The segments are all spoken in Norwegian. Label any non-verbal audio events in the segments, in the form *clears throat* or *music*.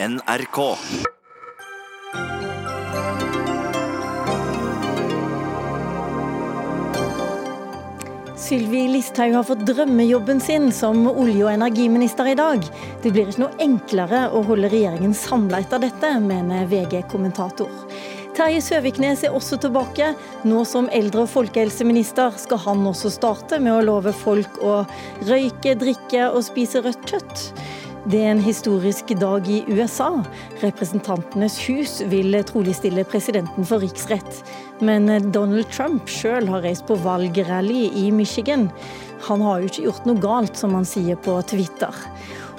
NRK. Sylvi Listhaug har fått drømmejobben sin som olje- og energiminister i dag. Det blir ikke noe enklere å holde regjeringen samla etter dette, mener VG-kommentator. Terje Søviknes er også tilbake. Nå som eldre- og folkehelseminister skal han også starte med å love folk å røyke, drikke og spise rødt kjøtt. Det er en historisk dag i USA. Representantenes hus vil trolig stille presidenten for riksrett. Men Donald Trump sjøl har reist på valgrally i Michigan. Han har jo ikke gjort noe galt, som han sier på Twitter.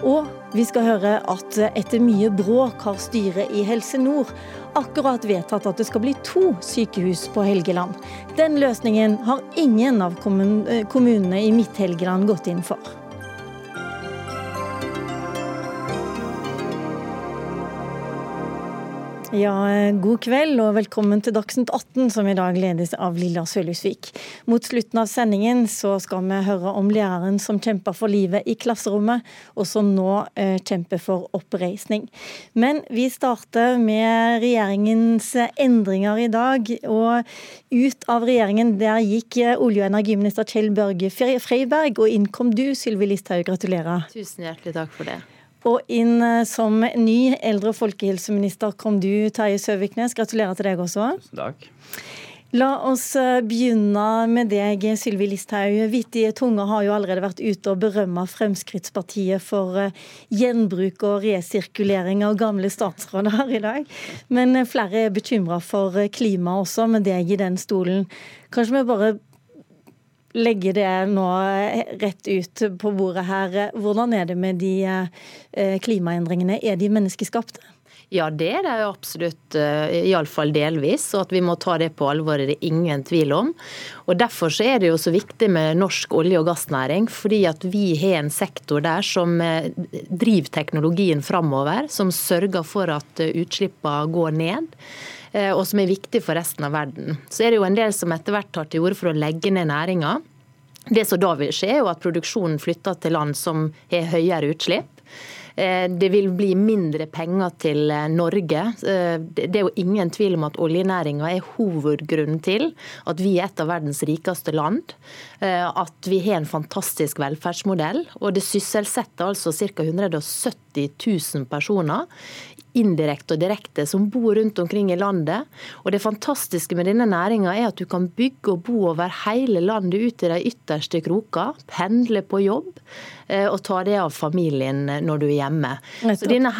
Og vi skal høre at etter mye bråk har styret i Helse Nord akkurat vedtatt at det skal bli to sykehus på Helgeland. Den løsningen har ingen av kommunene i Midt-Helgeland gått inn for. Ja, god kveld og velkommen til Dagsnytt 18, som i dag ledes av Lilla Sølhusvik. Mot slutten av sendingen så skal vi høre om læreren som kjemper for livet i klasserommet, og som nå eh, kjemper for oppreisning. Men vi starter med regjeringens endringer i dag. Og ut av regjeringen der gikk olje- og energiminister Kjell Børge Freiberg, og inn kom du, Sylvi Listhaug. Gratulerer. Tusen hjertelig takk for det. Og inn eh, som ny eldre- og folkehelseminister kom du, Terje Søviknes. Gratulerer til deg også. Tusen takk. La oss eh, begynne med deg, Sylvi Listhaug. Vittige tunger har jo allerede vært ute og berømma Fremskrittspartiet for eh, gjenbruk og resirkulering av gamle statsråder her i dag. Men flere er bekymra for klimaet også, med deg i den stolen. Kanskje vi bare legge det nå rett ut på bordet her. Hvordan er det med de eh, klimaendringene? Er de menneskeskapte? Ja, det er det absolutt, eh, iallfall delvis. Og at vi må ta det på alvor, er det ingen tvil om. Og Derfor så er det jo så viktig med norsk olje- og gassnæring. Fordi at vi har en sektor der som eh, driver teknologien framover. Som sørger for at utslippene går ned og som er viktig for resten av verden. Så er det jo en del som etter hvert tar til orde for å legge ned næringa. Det som da vil skje, er jo at produksjonen flytter til land som har høyere utslipp. Det vil bli mindre penger til Norge. Det er jo ingen tvil om at oljenæringa er hovedgrunnen til at vi er et av verdens rikeste land. At vi har en fantastisk velferdsmodell. Og det sysselsetter altså ca. 170 000 personer indirekte og direkte, som bor rundt omkring i landet. Og Det fantastiske med denne næringa er at du kan bygge og bo over hele landet ut i de ytterste kroker. Pendle på jobb og ta det av familien når du er hjemme. Så Denne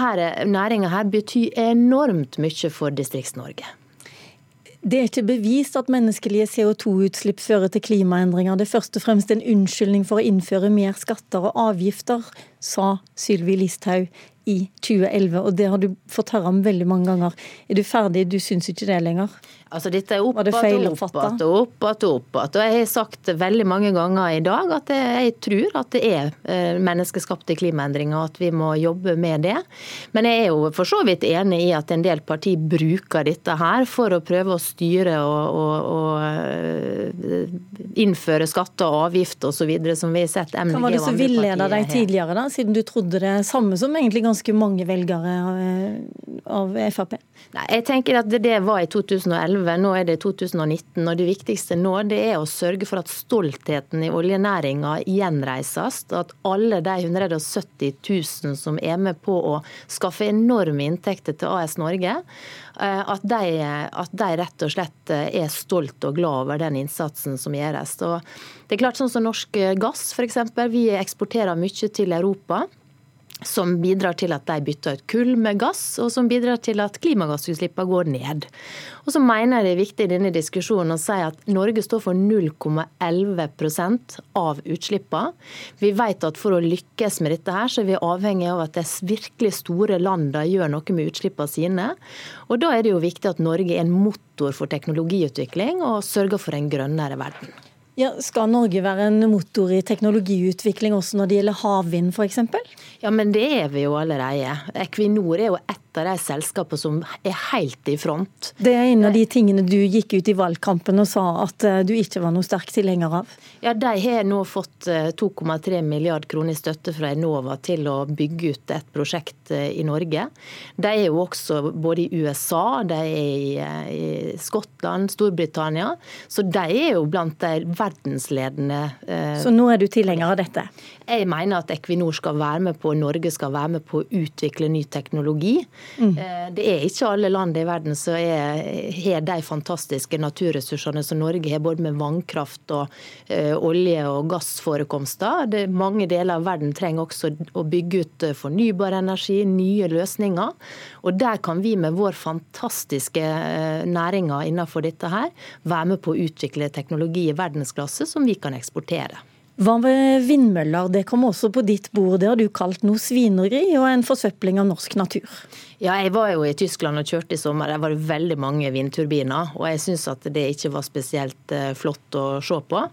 næringa her betyr enormt mye for Distrikts-Norge. Det er ikke bevist at menneskelige CO2-utslipp fører til klimaendringer. Det er først og fremst en unnskyldning for å innføre mer skatter og avgifter, sa Sylvi Listhaug i 2011. Og det har du fått høre om veldig mange ganger. Er du ferdig? Du syns ikke det lenger? Altså Dette er opp igjen og opp igjen og opp igjen. Og jeg har sagt veldig mange ganger i dag at jeg tror at det er menneskeskapte klimaendringer, og at vi må jobbe med det. Men jeg er jo for så vidt enig i at en del parti bruker dette her for å prøve å styre og, og, og innføre skatter og avgifter osv. som vi har sett MDG Hva var det som villeda deg tidligere, da, siden du trodde det samme som egentlig ganske mange velgere av Frp? Nei, jeg tenker at Det var i 2011, nå er det 2019. og Det viktigste nå det er å sørge for at stoltheten i oljenæringa gjenreises. At alle de 170 000 som er med på å skaffe enorme inntekter til AS Norge, at de, at de rett og slett er stolt og glad over den innsatsen som gjøres. Og det er klart sånn som Norsk gass f.eks. Vi eksporterer mye til Europa som bidrar til at de bytter ut kull med gass, og som bidrar til at klimagassutslippene går ned. Og så mener jeg det er viktig i denne diskusjonen å si at Norge står for 0,11% av utslippene. Vi vet at for å lykkes med dette her, så er vi avhengig av at de virkelig store landene gjør noe med utslippene sine. Og da er det jo viktig at Norge er en motor for teknologiutvikling og sørger for en grønnere verden. Ja, skal Norge være en motor i teknologiutvikling også når det gjelder havvind f.eks.? Ja, men det er vi jo allerede. Equinor er jo ett av de selskapene som er helt i front. Det er en av de tingene du gikk ut i valgkampen og sa at eh, du ikke var noe sterk tilhenger av? Ja, De har nå fått 2,3 eh, milliard kroner i støtte fra Enova til å bygge ut et prosjekt eh, i Norge. De er jo også både i USA, de er i Skottland, Storbritannia. Så de er jo blant de verdensledende. Så nå er du tilhenger av dette? Jeg mener at Equinor skal være med på, Norge skal være med på å utvikle ny teknologi. Mm. Det er ikke alle land i verden som har de fantastiske naturressursene som Norge har, både med vannkraft og uh, olje- og gassforekomster. Det, mange deler av verden trenger også å bygge ut eh, fornybar energi, nye løsninger. Og der kan vi med vår fantastiske uh, næringer innenfor dette her være med på å utvikle teknologi i verdensklasse som vi kan eksportere. Hva med vindmøller? Det kom også på ditt bord. Det har du kalt noe svineri og en forsøpling av norsk natur. Ja, jeg var jo i Tyskland og kjørte i sommer. Der var det veldig mange vindturbiner. Og jeg syns at det ikke var spesielt eh, flott å se på.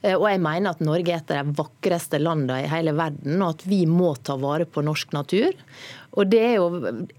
Eh, og jeg mener at Norge er et av de vakreste landene i hele verden, og at vi må ta vare på norsk natur. Og Det er jo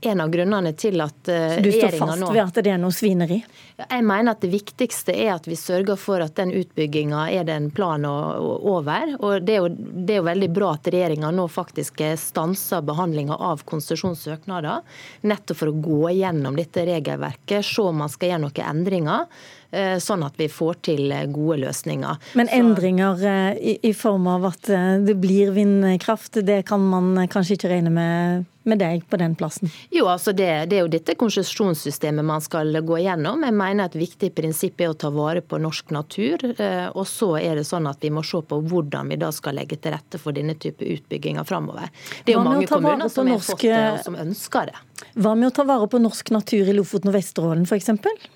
en av grunnene til at regjeringa nå Så du står fast ved at det er noe svineri? Jeg mener at det viktigste er at vi sørger for at den utbygginga er det en plan over. Og det er jo, det er jo veldig bra at regjeringa nå faktisk stanser behandlinga av konsesjonssøknader. Nettopp for å gå gjennom dette regelverket, se om man skal gjøre noen endringer. Eh, sånn at vi får til eh, gode løsninger. Men endringer eh, i, i form av at det blir vindkraft, det kan man kanskje ikke regne med med deg på den plassen? Jo, altså det, det er jo dette konsesjonssystemet man skal gå gjennom. Jeg mener et viktig prinsipp er å ta vare på norsk natur. Og så er det sånn at vi må se på hvordan vi da skal legge til rette for denne type utbygginger framover. Det er jo mange kommuner som norsk... fått som ønsker det. Hva med å ta vare på norsk natur i Lofoten og Vesterålen f.eks.?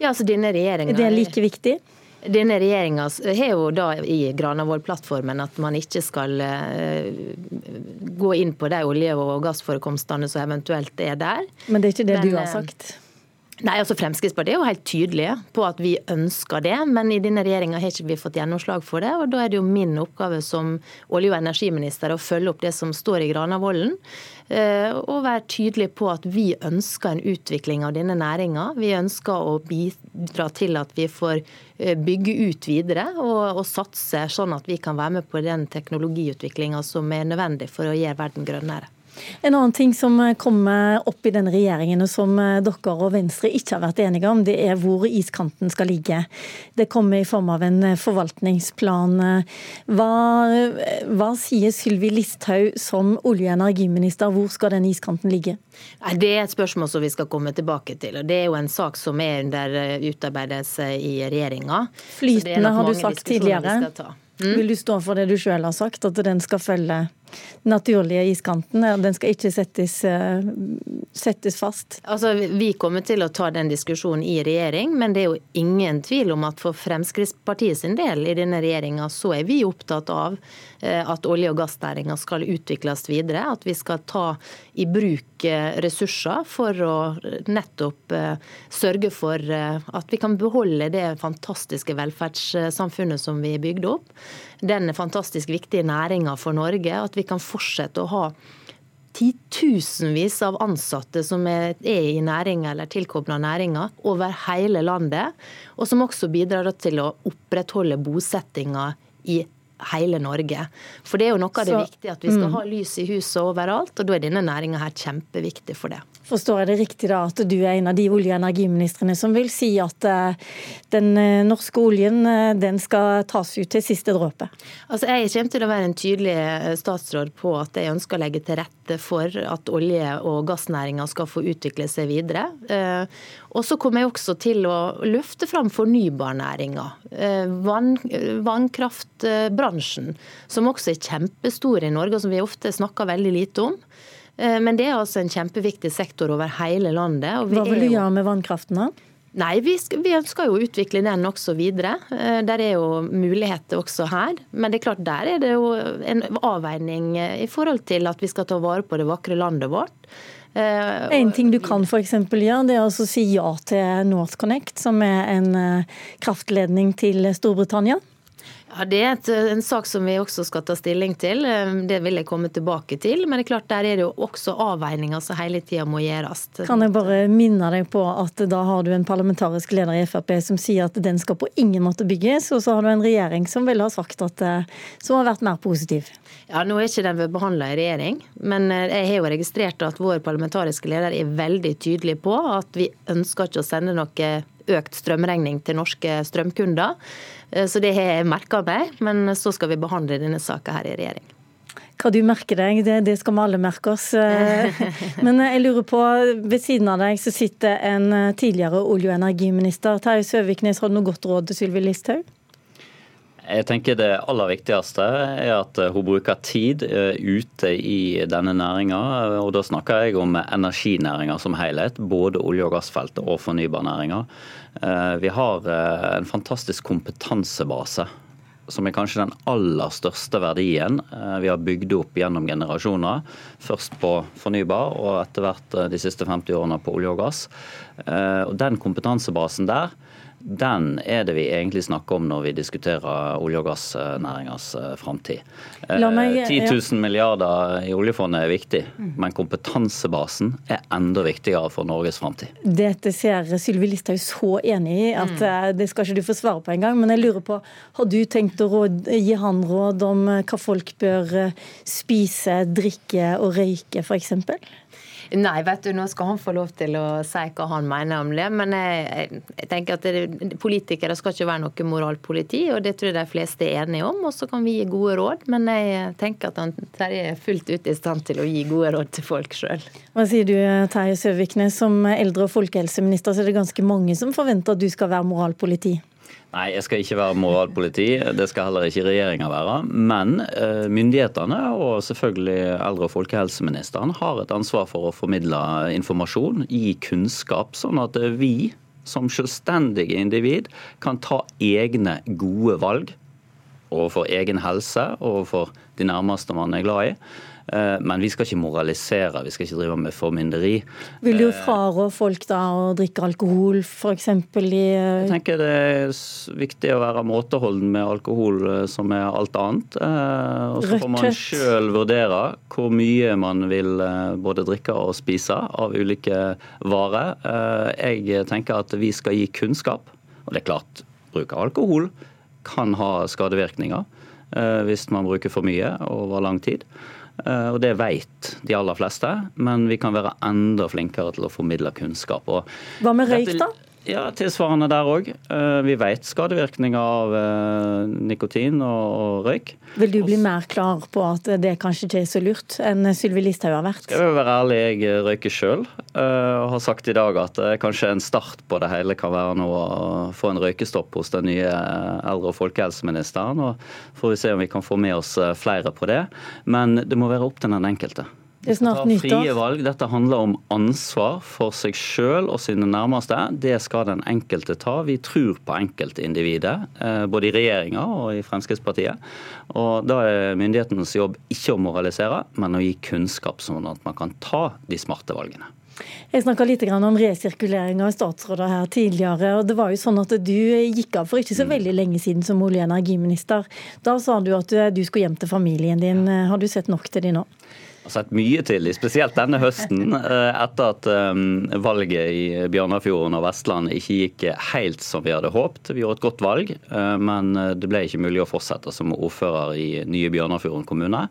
Ja, altså denne regjeringen... Er det like viktig? Denne regjeringa har jo da i Granavolden-plattformen at man ikke skal eh, gå inn på de olje- og gassforekomstene som eventuelt er der. Men det er ikke det Men, du har eh, sagt? Nei, altså Fremskrittspartiet er jo helt tydelige på at vi ønsker det, men i denne regjeringa har ikke vi fått gjennomslag for det. og Da er det jo min oppgave som olje- og energiminister å følge opp det som står i Granavolden. Eh, og være tydelig på at vi ønsker en utvikling av denne næringa. Vi ønsker å bidra til at vi får eh, bygge ut videre og, og satse, sånn at vi kan være med på den teknologiutviklinga som er nødvendig for å gjøre verden grønnere. En annen ting som kommer opp i denne regjeringen, og som eh, dere og Venstre ikke har vært enige om, det er hvor iskanten skal ligge. Det kommer i form av en eh, forvaltningsplan. Hva, hva sier Sylvi Listhaug som olje- og energiminister, hvor skal den iskanten ligge? Det er et spørsmål som vi skal komme tilbake til. og Det er jo en sak som er under eh, utarbeidelse i regjeringa. Flytende har du sagt tidligere. Mm. Vil du stå for det du sjøl har sagt, at den skal følge naturlige iskanten. Den skal ikke settes, eh, settes, fast. Altså, vi kommer til å ta den diskusjonen i regjering, men det er jo ingen tvil om at for Fremskrittspartiet sin del i denne regjeringa, så er vi opptatt av eh, at olje- og gassnæringa skal utvikles videre. At vi skal ta i bruk eh, ressurser for å nettopp sørge for at vi kan beholde det fantastiske velferdssamfunnet som vi bygde opp. Den fantastisk viktige næringa for Norge. At vi kan fortsette å ha titusenvis av ansatte som er, i næringa eller tilkobla næringa over hele landet, og som også bidrar til å opprettholde bosettinga i hele Norge. For det er jo noe av det viktige at vi skal mm. ha lys i huset overalt, og da er denne næringa her kjempeviktig for det. Forstår jeg det riktig da at du er en av de olje- og energiministrene som vil si at uh, den uh, norske oljen uh, den skal tas ut til siste dråpe? Altså, jeg kommer til å være en tydelig statsråd på at jeg ønsker å legge til rette for at olje- og gassnæringa skal få utvikle seg videre. Og så kommer jeg også til å løfte fram fornybarnæringa. Vann, vannkraftbransjen, som også er kjempestor i Norge, og som vi ofte snakker veldig lite om. Eh, men det er altså en kjempeviktig sektor over hele landet. Hva vil du gjøre med vannkraften da? Nei, vi, vi, ønsker jo å utvikle den også videre. Eh, der er jo muligheter også her. Men det er klart, der er det jo en avveining eh, i forhold til at vi skal ta vare på det vakre landet vårt. En ting du kan f.eks. gjøre, det er å si ja til NorthConnect, som er en kraftledning til Storbritannia. Ja, Det er et, en sak som vi også skal ta stilling til. Det vil jeg komme tilbake til. Men det er klart der er det jo også avveininger som hele tida må gjøres. Kan jeg bare minne deg på at da har du en parlamentarisk leder i Frp som sier at den skal på ingen måte bygges, og så har du en regjering som ville ha sagt at som har vært mer positiv. Ja, Nå er ikke den behandla i regjering, men jeg har jo registrert at vår parlamentariske leder er veldig tydelig på at vi ønsker ikke å sende noe økt strømregning til norske strømkunder. Eh, så det har jeg merka meg, men så skal vi behandle denne saka her i regjering. Hva du merker deg, det, det skal vi alle merke oss. Eh, men jeg lurer på, ved siden av deg så sitter en eh, tidligere olje- og energiminister. Terje Søviknes, har du noe godt råd til Sylvi Listhaug? Jeg tenker Det aller viktigste er at hun bruker tid ute i denne næringa. Og da snakker jeg om energinæringa som helhet, både olje- og gassfeltet og fornybarnæringa. Eh, vi har eh, en fantastisk kompetansebase som er kanskje den aller største verdien eh, vi har bygd opp gjennom generasjoner. Først på fornybar, og etter hvert de siste 50 årene på olje og gass. Og Den kompetansebasen der den er det vi egentlig snakker om når vi diskuterer olje- og gassnæringas eh, framtid. 10 000 milliarder i oljefondet er viktig, men kompetansebasen er enda viktigere for Norges framtid. Dette ser Sylvi Listhaug så enig i at mm. Eh, det skal ikke du få svare på engang. Men jeg lurer på, har du tenkt å råd, gi han råd om eh, hva folk bør spise, drikke og røyke f.eks.? Nei, vet du, nå skal han få lov til å si hva han mener om det. Men jeg, jeg tenker at det, politikere skal ikke være noe moralpoliti, og det tror jeg de fleste er enige om. Og så kan vi gi gode råd, men jeg tenker at han Terje er fullt ut i stand til å gi gode råd til folk sjøl. Hva sier du Terje Søviknes, som eldre- og folkehelseminister, så er det ganske mange som forventer at du skal være moralpoliti? Nei, jeg skal ikke være moralpoliti. Det skal heller ikke regjeringa være. Men eh, myndighetene og selvfølgelig eldre- og folkehelseministeren har et ansvar for å formidle informasjon, gi kunnskap, sånn at vi som selvstendige individ kan ta egne gode valg overfor egen helse, overfor de nærmeste man er glad i. Eh, men vi skal ikke moralisere, vi skal ikke drive med formynderi. Vil du eh, frarå folk da å drikke alkohol, f.eks. i Jeg tenker det er viktig å være måteholden med alkohol eh, som er alt annet. Og så får man sjøl vurdere hvor mye man vil både drikke og spise av ulike varer. Jeg tenker at vi skal gi kunnskap. Og det er klart, bruk av alkohol kan ha skadevirkninger hvis man bruker for mye over lang tid. Eh, og Det vet de aller fleste, men vi kan være enda flinkere til å formidle kunnskap. Hva med røyk, da? Ja, Tilsvarende der òg. Eh, vi vet skadevirkninger av eh, nikotin og røyk. Vil du bli mer klar på at det kanskje ikke er så lurt enn Sylvi Listhaug har vært? Jeg vil være ærlig, jeg røyker sjøl og har sagt i dag at kanskje en start på det hele kan være nå å få en røykestopp hos den nye eldre- og folkehelseministeren. og får vi se om vi kan få med oss flere på det. Men det må være opp til den enkelte. Det er snart nyttår. Frie valg. Dette handler om ansvar for seg sjøl og sine nærmeste. Det skal den enkelte ta. Vi tror på enkeltindividet, eh, både i regjeringa og i Fremskrittspartiet. Og Da er myndighetenes jobb ikke å moralisere, men å gi kunnskap, sånn at man kan ta de smarte valgene. Jeg snakka litt om resirkulering av statsråder her tidligere. og det var jo sånn at Du gikk av for ikke så mm. veldig lenge siden som olje- og energiminister. Da sa du at du skulle hjem til familien din. Har du sett nok til de nå? Har sett mye til, spesielt denne høsten, *laughs* eh, etter at eh, valget i Bjørnafjorden og Vestland ikke gikk helt som vi hadde håpet. Vi gjorde et godt valg, eh, men det ble ikke mulig å fortsette som ordfører i nye Bjørnafjorden kommune.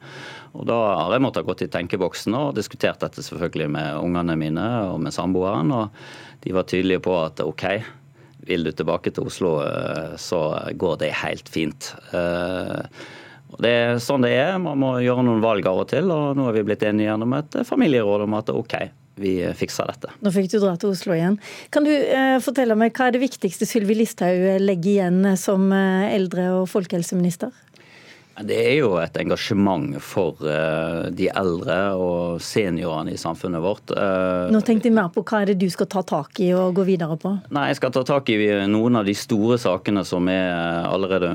Og Da har jeg måttet gått i tenkeboksen og diskutert dette selvfølgelig med ungene mine og med samboeren. og De var tydelige på at OK, vil du tilbake til Oslo, så går det helt fint. Det er sånn det er. Man må gjøre noen valg av og til. Og nå er vi blitt enige gjennom et familieråd om at OK, vi fikser dette. Nå fikk du dra til Oslo igjen. Kan du eh, fortelle meg hva er det viktigste Sylvi Listhaug legger igjen som eh, eldre- og folkehelseminister? Det er jo et engasjement for uh, de eldre og seniorene i samfunnet vårt. Uh, Nå tenkte jeg mer på hva er det du skal ta tak i og gå videre på? Nei, Jeg skal ta tak i noen av de store sakene som er allerede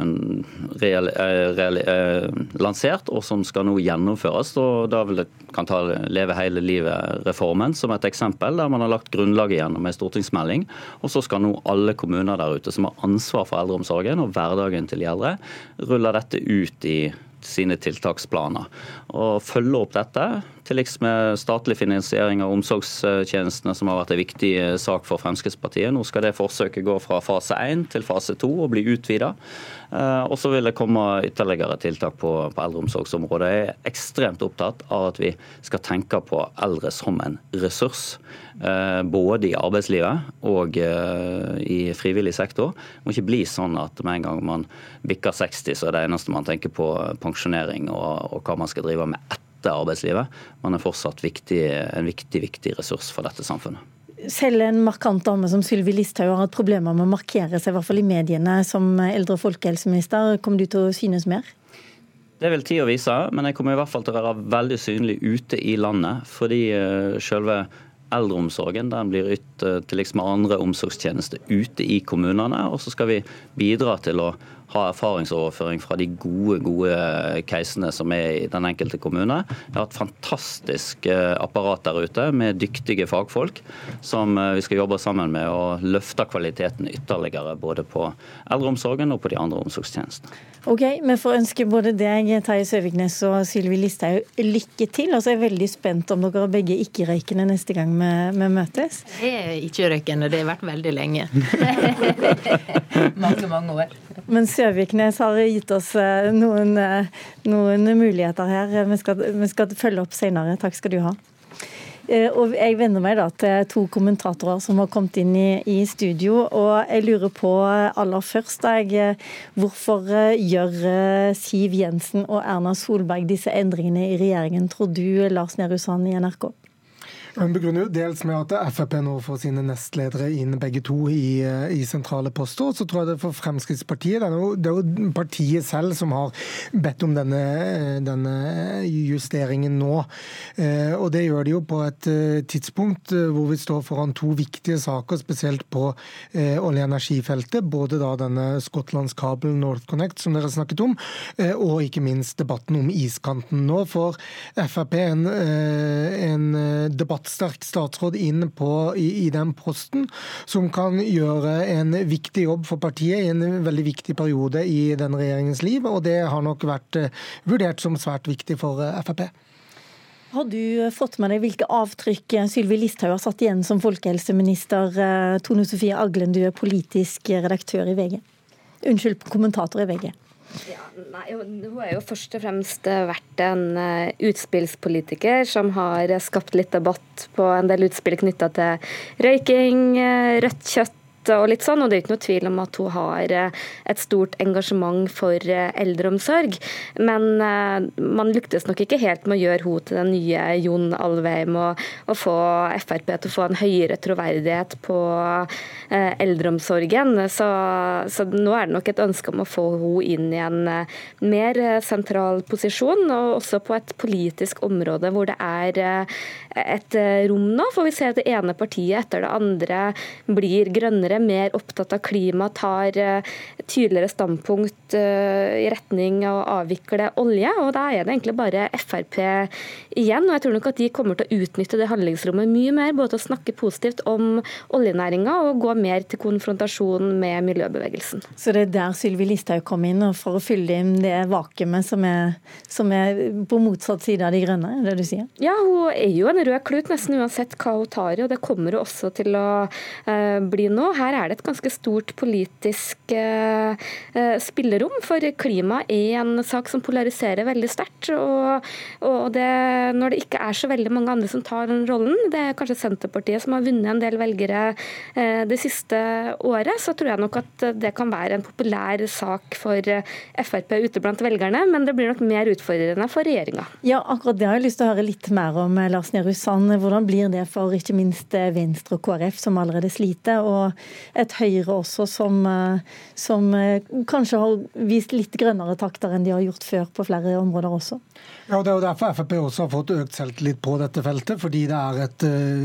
real, real, uh, lansert, og som skal nå gjennomføres. Og da vil jeg kan ta Leve hele livet-reformen som et eksempel, der man har lagt grunnlaget gjennom en stortingsmelding. Og så skal nå alle kommuner der ute som har ansvar for eldreomsorgen og hverdagen til de eldre, rulle dette ut i sine tiltaksplaner. Og følge opp dette, til liks med statlig finansiering av omsorgstjenestene, som har vært en viktig eh, sak for Fremskrittspartiet. Nå skal det forsøket gå fra fase 1 til fase 2 og bli utvida. Eh, og så vil det komme ytterligere tiltak på, på eldreomsorgsområdet. Jeg er ekstremt opptatt av at vi skal tenke på eldre som en ressurs. Eh, både i arbeidslivet og i frivillig sektor. Det må ikke bli sånn at med en gang man bikker 60, så er det eneste man tenker på pensjonering og, og hva man skal drive med etter arbeidslivet. men er fortsatt viktig, en viktig, viktig ressurs for dette samfunnet. Selv en markant dame som Sylvi Listhaug har hatt problemer med å markere seg, i hvert fall i mediene, som eldre- og folkehelseminister. Kommer du til å synes mer? Det vil tida vise, men jeg kommer i hvert fall til å være veldig synlig ute i landet. Fordi eh, selve eldreomsorgen den blir ytt eh, til liksom andre omsorgstjenester ute i kommunene. Og så skal vi bidra til å ha erfaringsoverføring fra de gode gode casene som er i den enkelte kommune. Vi har et fantastisk eh, apparat der ute med dyktige fagfolk som eh, vi skal jobbe sammen med og løfte kvaliteten ytterligere både på eldreomsorgen og på de andre omsorgstjenestene. Ok, Vi får ønske både deg, Terje Søviknes og Sylvi Listhaug lykke til. Og så er jeg veldig spent om dere begge ikke-røykende neste gang vi, vi møtes. Jeg er ikke-røykende, det har vært veldig lenge. *laughs* mange, mange år. Men Søviknes har gitt oss eh, noen, eh, noen muligheter her. Vi skal, vi skal følge opp senere. Takk skal du ha. Eh, og jeg venner meg da til to kommentatorer som har kommet inn i, i studio. Og jeg lurer på aller først jeg, eh, hvorfor eh, gjør Siv Jensen og Erna Solberg disse endringene i regjeringen, tror du, Lars Nehru Sand i NRK? Hun begrunner jo dels med at Frp nå får sine nestledere inn begge to i, i sentrale poster. Så tror jeg det for Fremskrittspartiet det er, jo, det er, jo, partiet selv som har bedt om denne, denne, justeringen nå. Eh, og det gjør de jo på et eh, tidspunkt eh, hvor vi står foran to viktige saker, spesielt på olje- og energifeltet. Både da denne skottlandskabelen NorthConnect som dere snakket om, og ikke minst debatten om iskanten. Nå får Frp en, en debatt debattsterk statsråd inn på, i, i, den posten, som kan gjøre en viktig jobb for partiet i en veldig viktig periode i den regjeringens liv. Og det har nok vært uh, vurdert som svært viktig for uh, Frp. Har du fått med deg hvilke avtrykk Sylvi Listhaug har satt igjen som folkehelseminister? Eh, Tone Sofie Aglen, du er politisk redaktør i VG. Unnskyld, kommentator i VG. Ja, nei, hun har jo først og fremst eh, vært en uh, utspillspolitiker som har skapt litt debatt på en del utspill knytta til røyking, rødt kjøtt og litt sånn, og det er ikke noe tvil om at hun har eh, et stort engasjement for eh, eldreomsorg. Men eh, man lyktes nok ikke helt med å gjøre henne til den nye Jon Alvheim og, og få Frp til å få en høyere troverdighet på eldreomsorgen. Så, så, nå er det nok et ønske om å få henne inn i en mer sentral posisjon, og også på et politisk område hvor det er et rom nå. For vi ser at det ene partiet etter det andre blir grønnere være mer opptatt av klima, tar eh, tydeligere standpunkt eh, i retning av å avvikle olje. og Da er det egentlig bare Frp igjen. og Jeg tror nok at de kommer til å utnytte det handlingsrommet mye mer, både til å snakke positivt om oljenæringa og gå mer til konfrontasjon med miljøbevegelsen. Så det er der Sylvi Listhaug kom inn, for å fylle inn det vakuumet som er, som er på motsatt side av De grønne, er det du sier? Ja, hun er jo en rød klut nesten uansett hva hun tar i, og det kommer hun også til å uh, bli nå. Her her er det et ganske stort politisk uh, spillerom, for klima er en sak som polariserer veldig sterkt. Og, det, når det ikke er så veldig mange andre som tar den rollen, det er kanskje Senterpartiet som har vunnet en del velgere uh, det siste året, så tror jeg nok at det kan være en populær sak for Frp ute blant velgerne, men det blir nok mer utfordrende for regjeringa. Ja, akkurat det har jeg lyst til å høre litt mer om, Lars Nehru Sand. Hvordan blir det for ikke minst Venstre og KrF, som allerede sliter? og et Høyre også som, som kanskje har vist litt grønnere takter enn de har gjort før på flere områder også? Ja, Det er jo derfor Frp også har fått økt selvtillit på dette feltet. Fordi det er et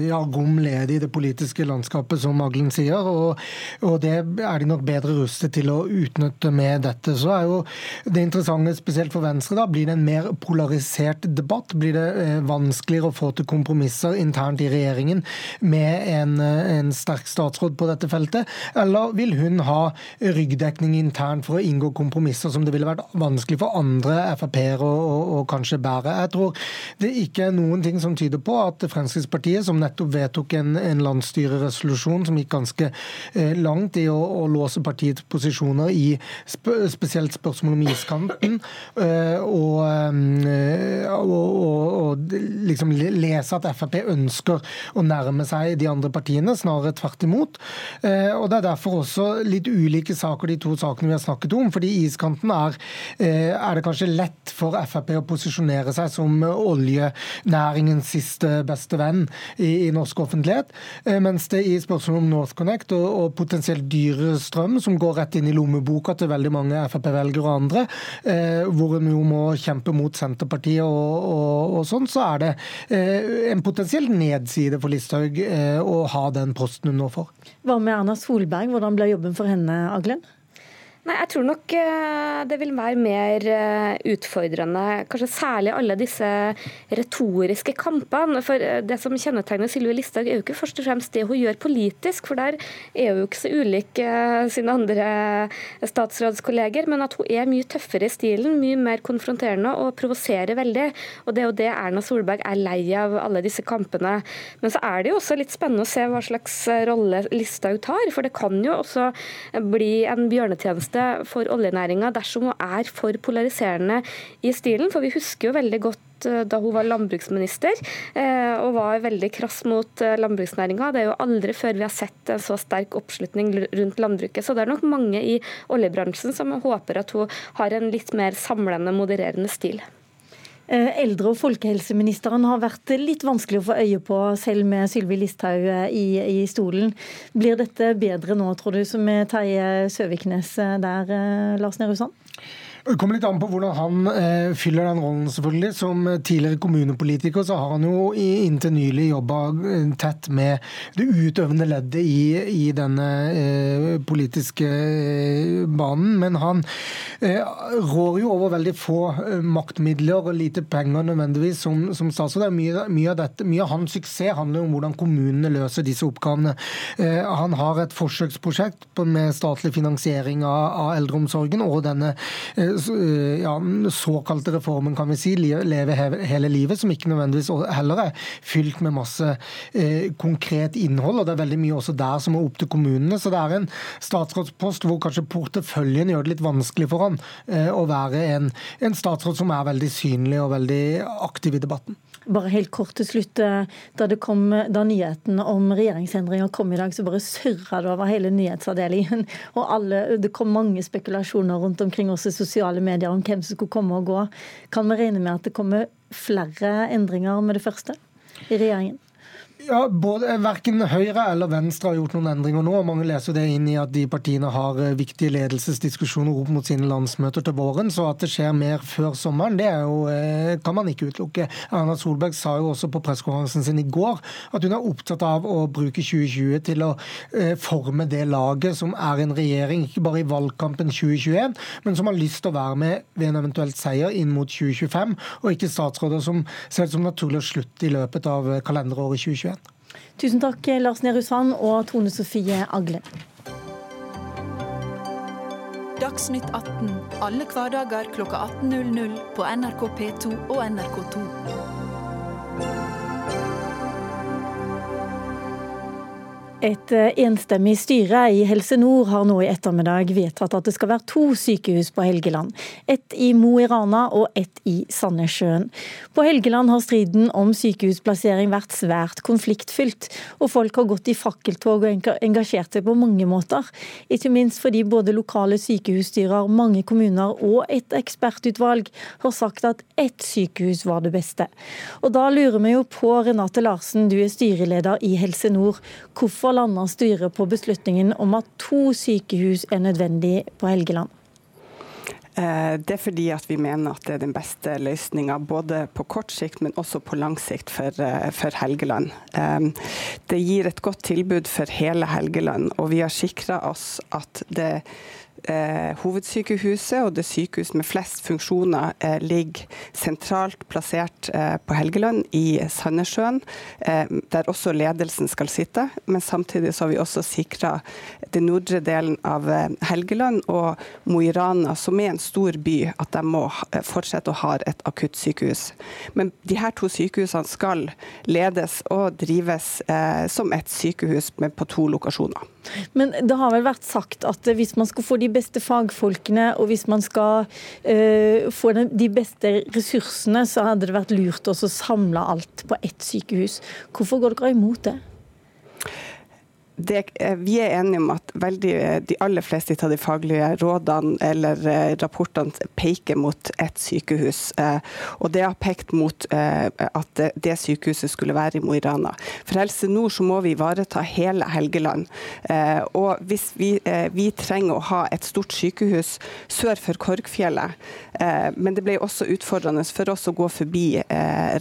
ja, gom ledig i det politiske landskapet, som Aglen sier. Og, og, det er de nok bedre rustet til å utnytte med dette. Så er jo det interessante, spesielt for Venstre, da, blir det en mer polarisert debatt? Blir det eh, vanskeligere å få til kompromisser internt i regjeringen med en, eh, en sterk statsråd på dette feltet? Eller vil hun ha ryggdekning internt for å inngå kompromisser som det ville vært vanskelig for andre Frp-ere å kanskje kanskje bære. Jeg tror det ikke er noen ting som tyder på at Fremskrittspartiet, som nettopp vedtok en, en landsstyreresolusjon som gikk ganske eh, langt i å, å, låse partiets posisjoner i sp spesielt spørsmål om iskanten, eh, og, eh, og, og, og, liksom lese at Frp ønsker å nærme seg de andre partiene, snarere tvert imot. Eh, og Det er derfor også litt ulike saker, de to sakene vi har snakket om. fordi iskanten er, eh, er det kanskje lett for Frp å posisjonere posisjonere seg som oljenæringens siste beste venn i, i norsk offentlighet. Eh, mens det i spørsmålet om NorthConnect og, og potensielt dyre strøm, som går rett inn i lommeboka til veldig mange Frp-velgere og andre, eh, hvor en jo må kjempe mot Senterpartiet og, og, og sånn, så er det eh, en potensiell nedside for Listhaug eh, å ha den posten hun nå får. Hva med Erna Solberg, hvordan ble jobben for henne, Aglen? Nei, Jeg tror nok eh, det vil være mer eh, utfordrende, kanskje særlig alle disse retoriske kampene. For eh, Det som kjennetegner Sylvi Listhaug, er jo ikke først og fremst det hun gjør politisk, for der er hun jo ikke så ulik sine andre statsrådskolleger, men at hun er mye tøffere i stilen, mye mer konfronterende og provoserer veldig. Og Det er jo det Erna Solberg er lei av, alle disse kampene. Men så er det jo også litt spennende å se hva slags rolle Listhaug tar, for det kan jo også bli en bjørnetjeneste tjeneste for oljenæringa dersom hun er for polariserende i stilen. For vi husker jo veldig godt eh, da hun var landbruksminister eh, og var veldig krass mot eh, landbruksnæringa. Det er jo aldri før vi har sett en så sterk oppslutning rundt landbruket. Så det er nok mange i oljebransjen som håper at hun har en litt mer samlende, modererende stil. Eldre- og folkehelseministeren har vært litt vanskelig å få øye på, selv med Sylvi Listhaug i, i, stolen. Blir dette bedre nå, tror du, som med Terje Søviknes der, Lars Nehru Sand? Det kommer litt an på hvordan han eh, fyller den rollen, selvfølgelig. Som tidligere kommunepolitiker så har han jo inntil nylig jobba eh, tett med det utøvende leddet i, i denne eh, politiske eh, banen. Men han eh, rår jo over veldig få eh, maktmidler og lite penger nødvendigvis som, som statsråd. Mye, mye, av av hans suksess handler om hvordan kommunene løser disse oppgavene. han har et forsøksprosjekt med statlig finansiering av, av eldreomsorgen og denne Eh, ja, såkalte reformen, kan vi si, Leve hele livet, som ikke nødvendigvis heller er fylt med masse eh, konkret innhold. og Det er veldig mye også der som er opp til kommunene. Så det er en statsrådspost hvor kanskje porteføljen gjør det litt vanskelig for han eh, å være en, en statsråd som er veldig synlig og veldig aktiv i debatten. Bare helt kort til slutt. Eh, da, kom, da nyheten om regjeringsendringer kom i dag, så bare surra det over hele nyhetsavdelingen. *laughs* Og alle, det kom mange spekulasjoner rundt omkring også i sosiale medier om hvem som skulle komme og gå. Kan vi regne med at det kommer flere endringer med det første i regjeringen? Ja, både, Verken Høyre eller Venstre har gjort noen endringer nå. Mange leser det inn i at de partiene har eh, viktige ledelsesdiskusjoner opp mot sine landsmøter til våren. Så at det skjer mer før sommeren, det jo, eh, kan man ikke utelukke. Erna Solberg sa jo også på pressekonferansen sin i går at hun er opptatt av å bruke 2020 til å eh, forme det laget som er en regjering, ikke bare i valgkampen 2021, men som har lyst til å være med ved en eventuelt seier inn mot 2025, og ikke statsråder som ser ut som naturlig å slutte i løpet av kalenderåret 2021. Tusen takk, Lars Nehru Sand og Tone Sofie Agle. Dagsnytt 18 alle hverdager klokka 18.00 på NRK P2 og NRK2. Et eh, enstemmig styre i Helse Nord har nå i ettermiddag vedtatt at det skal være to sykehus på Helgeland. Ett i Mo i Rana og ett i Sandnessjøen. På Helgeland har striden om sykehusplassering vært svært konfliktfylt, og folk har gått i fakkeltog og engasjert seg på mange måter. Ikke minst fordi både lokale sykehusstyrer, mange kommuner og et ekspertutvalg har sagt at ett sykehus var det beste. Og da lurer vi jo på, Renate Larsen, du er styreleder i Helse Nord. Hvorfor Hvorfor landa styret på beslutningen om at to sykehus er nødvendig på Helgeland? Eh, det er fordi at vi mener at det er den beste løsninga både på kort sikt, men også på lang sikt for, eh, for Helgeland. Eh, det gir et godt tilbud for hele Helgeland, og vi har sikra oss at det eh, hovedsykehuset og det sykehus med flest funksjoner eh, ligger sentralt plassert eh, på Helgeland, i Sandnessjøen, eh, der også ledelsen skal sitte. Men samtidig så har vi også sikra den nordre delen av eh, Helgeland og Mo i Rana, som er en stor by, at de må eh, fortsette å ha et akuttsykehus. Men de her to sykehusene skal ledes og drives som et sykehus på to lokasjoner. Men det har vel vært sagt at hvis man skal få de beste fagfolkene, og hvis man skal uh, få de beste ressursene, så hadde det vært lurt å samle alt på ett sykehus. Hvorfor går dere imot det? Det, eh, vi er enige om at veldig, eh, de aller fleste av de faglige rådene eller eh, rapportene peker mot ett sykehus. Og det har pekt mot at det sykehuset skulle være i Mo i Rana. For Helse Nord så må vi ivareta hele Helgeland. Og hvis vi, vi trenger å ha et stort sykehus sør for Korgfjellet, men det ble også utfordrende for oss å gå forbi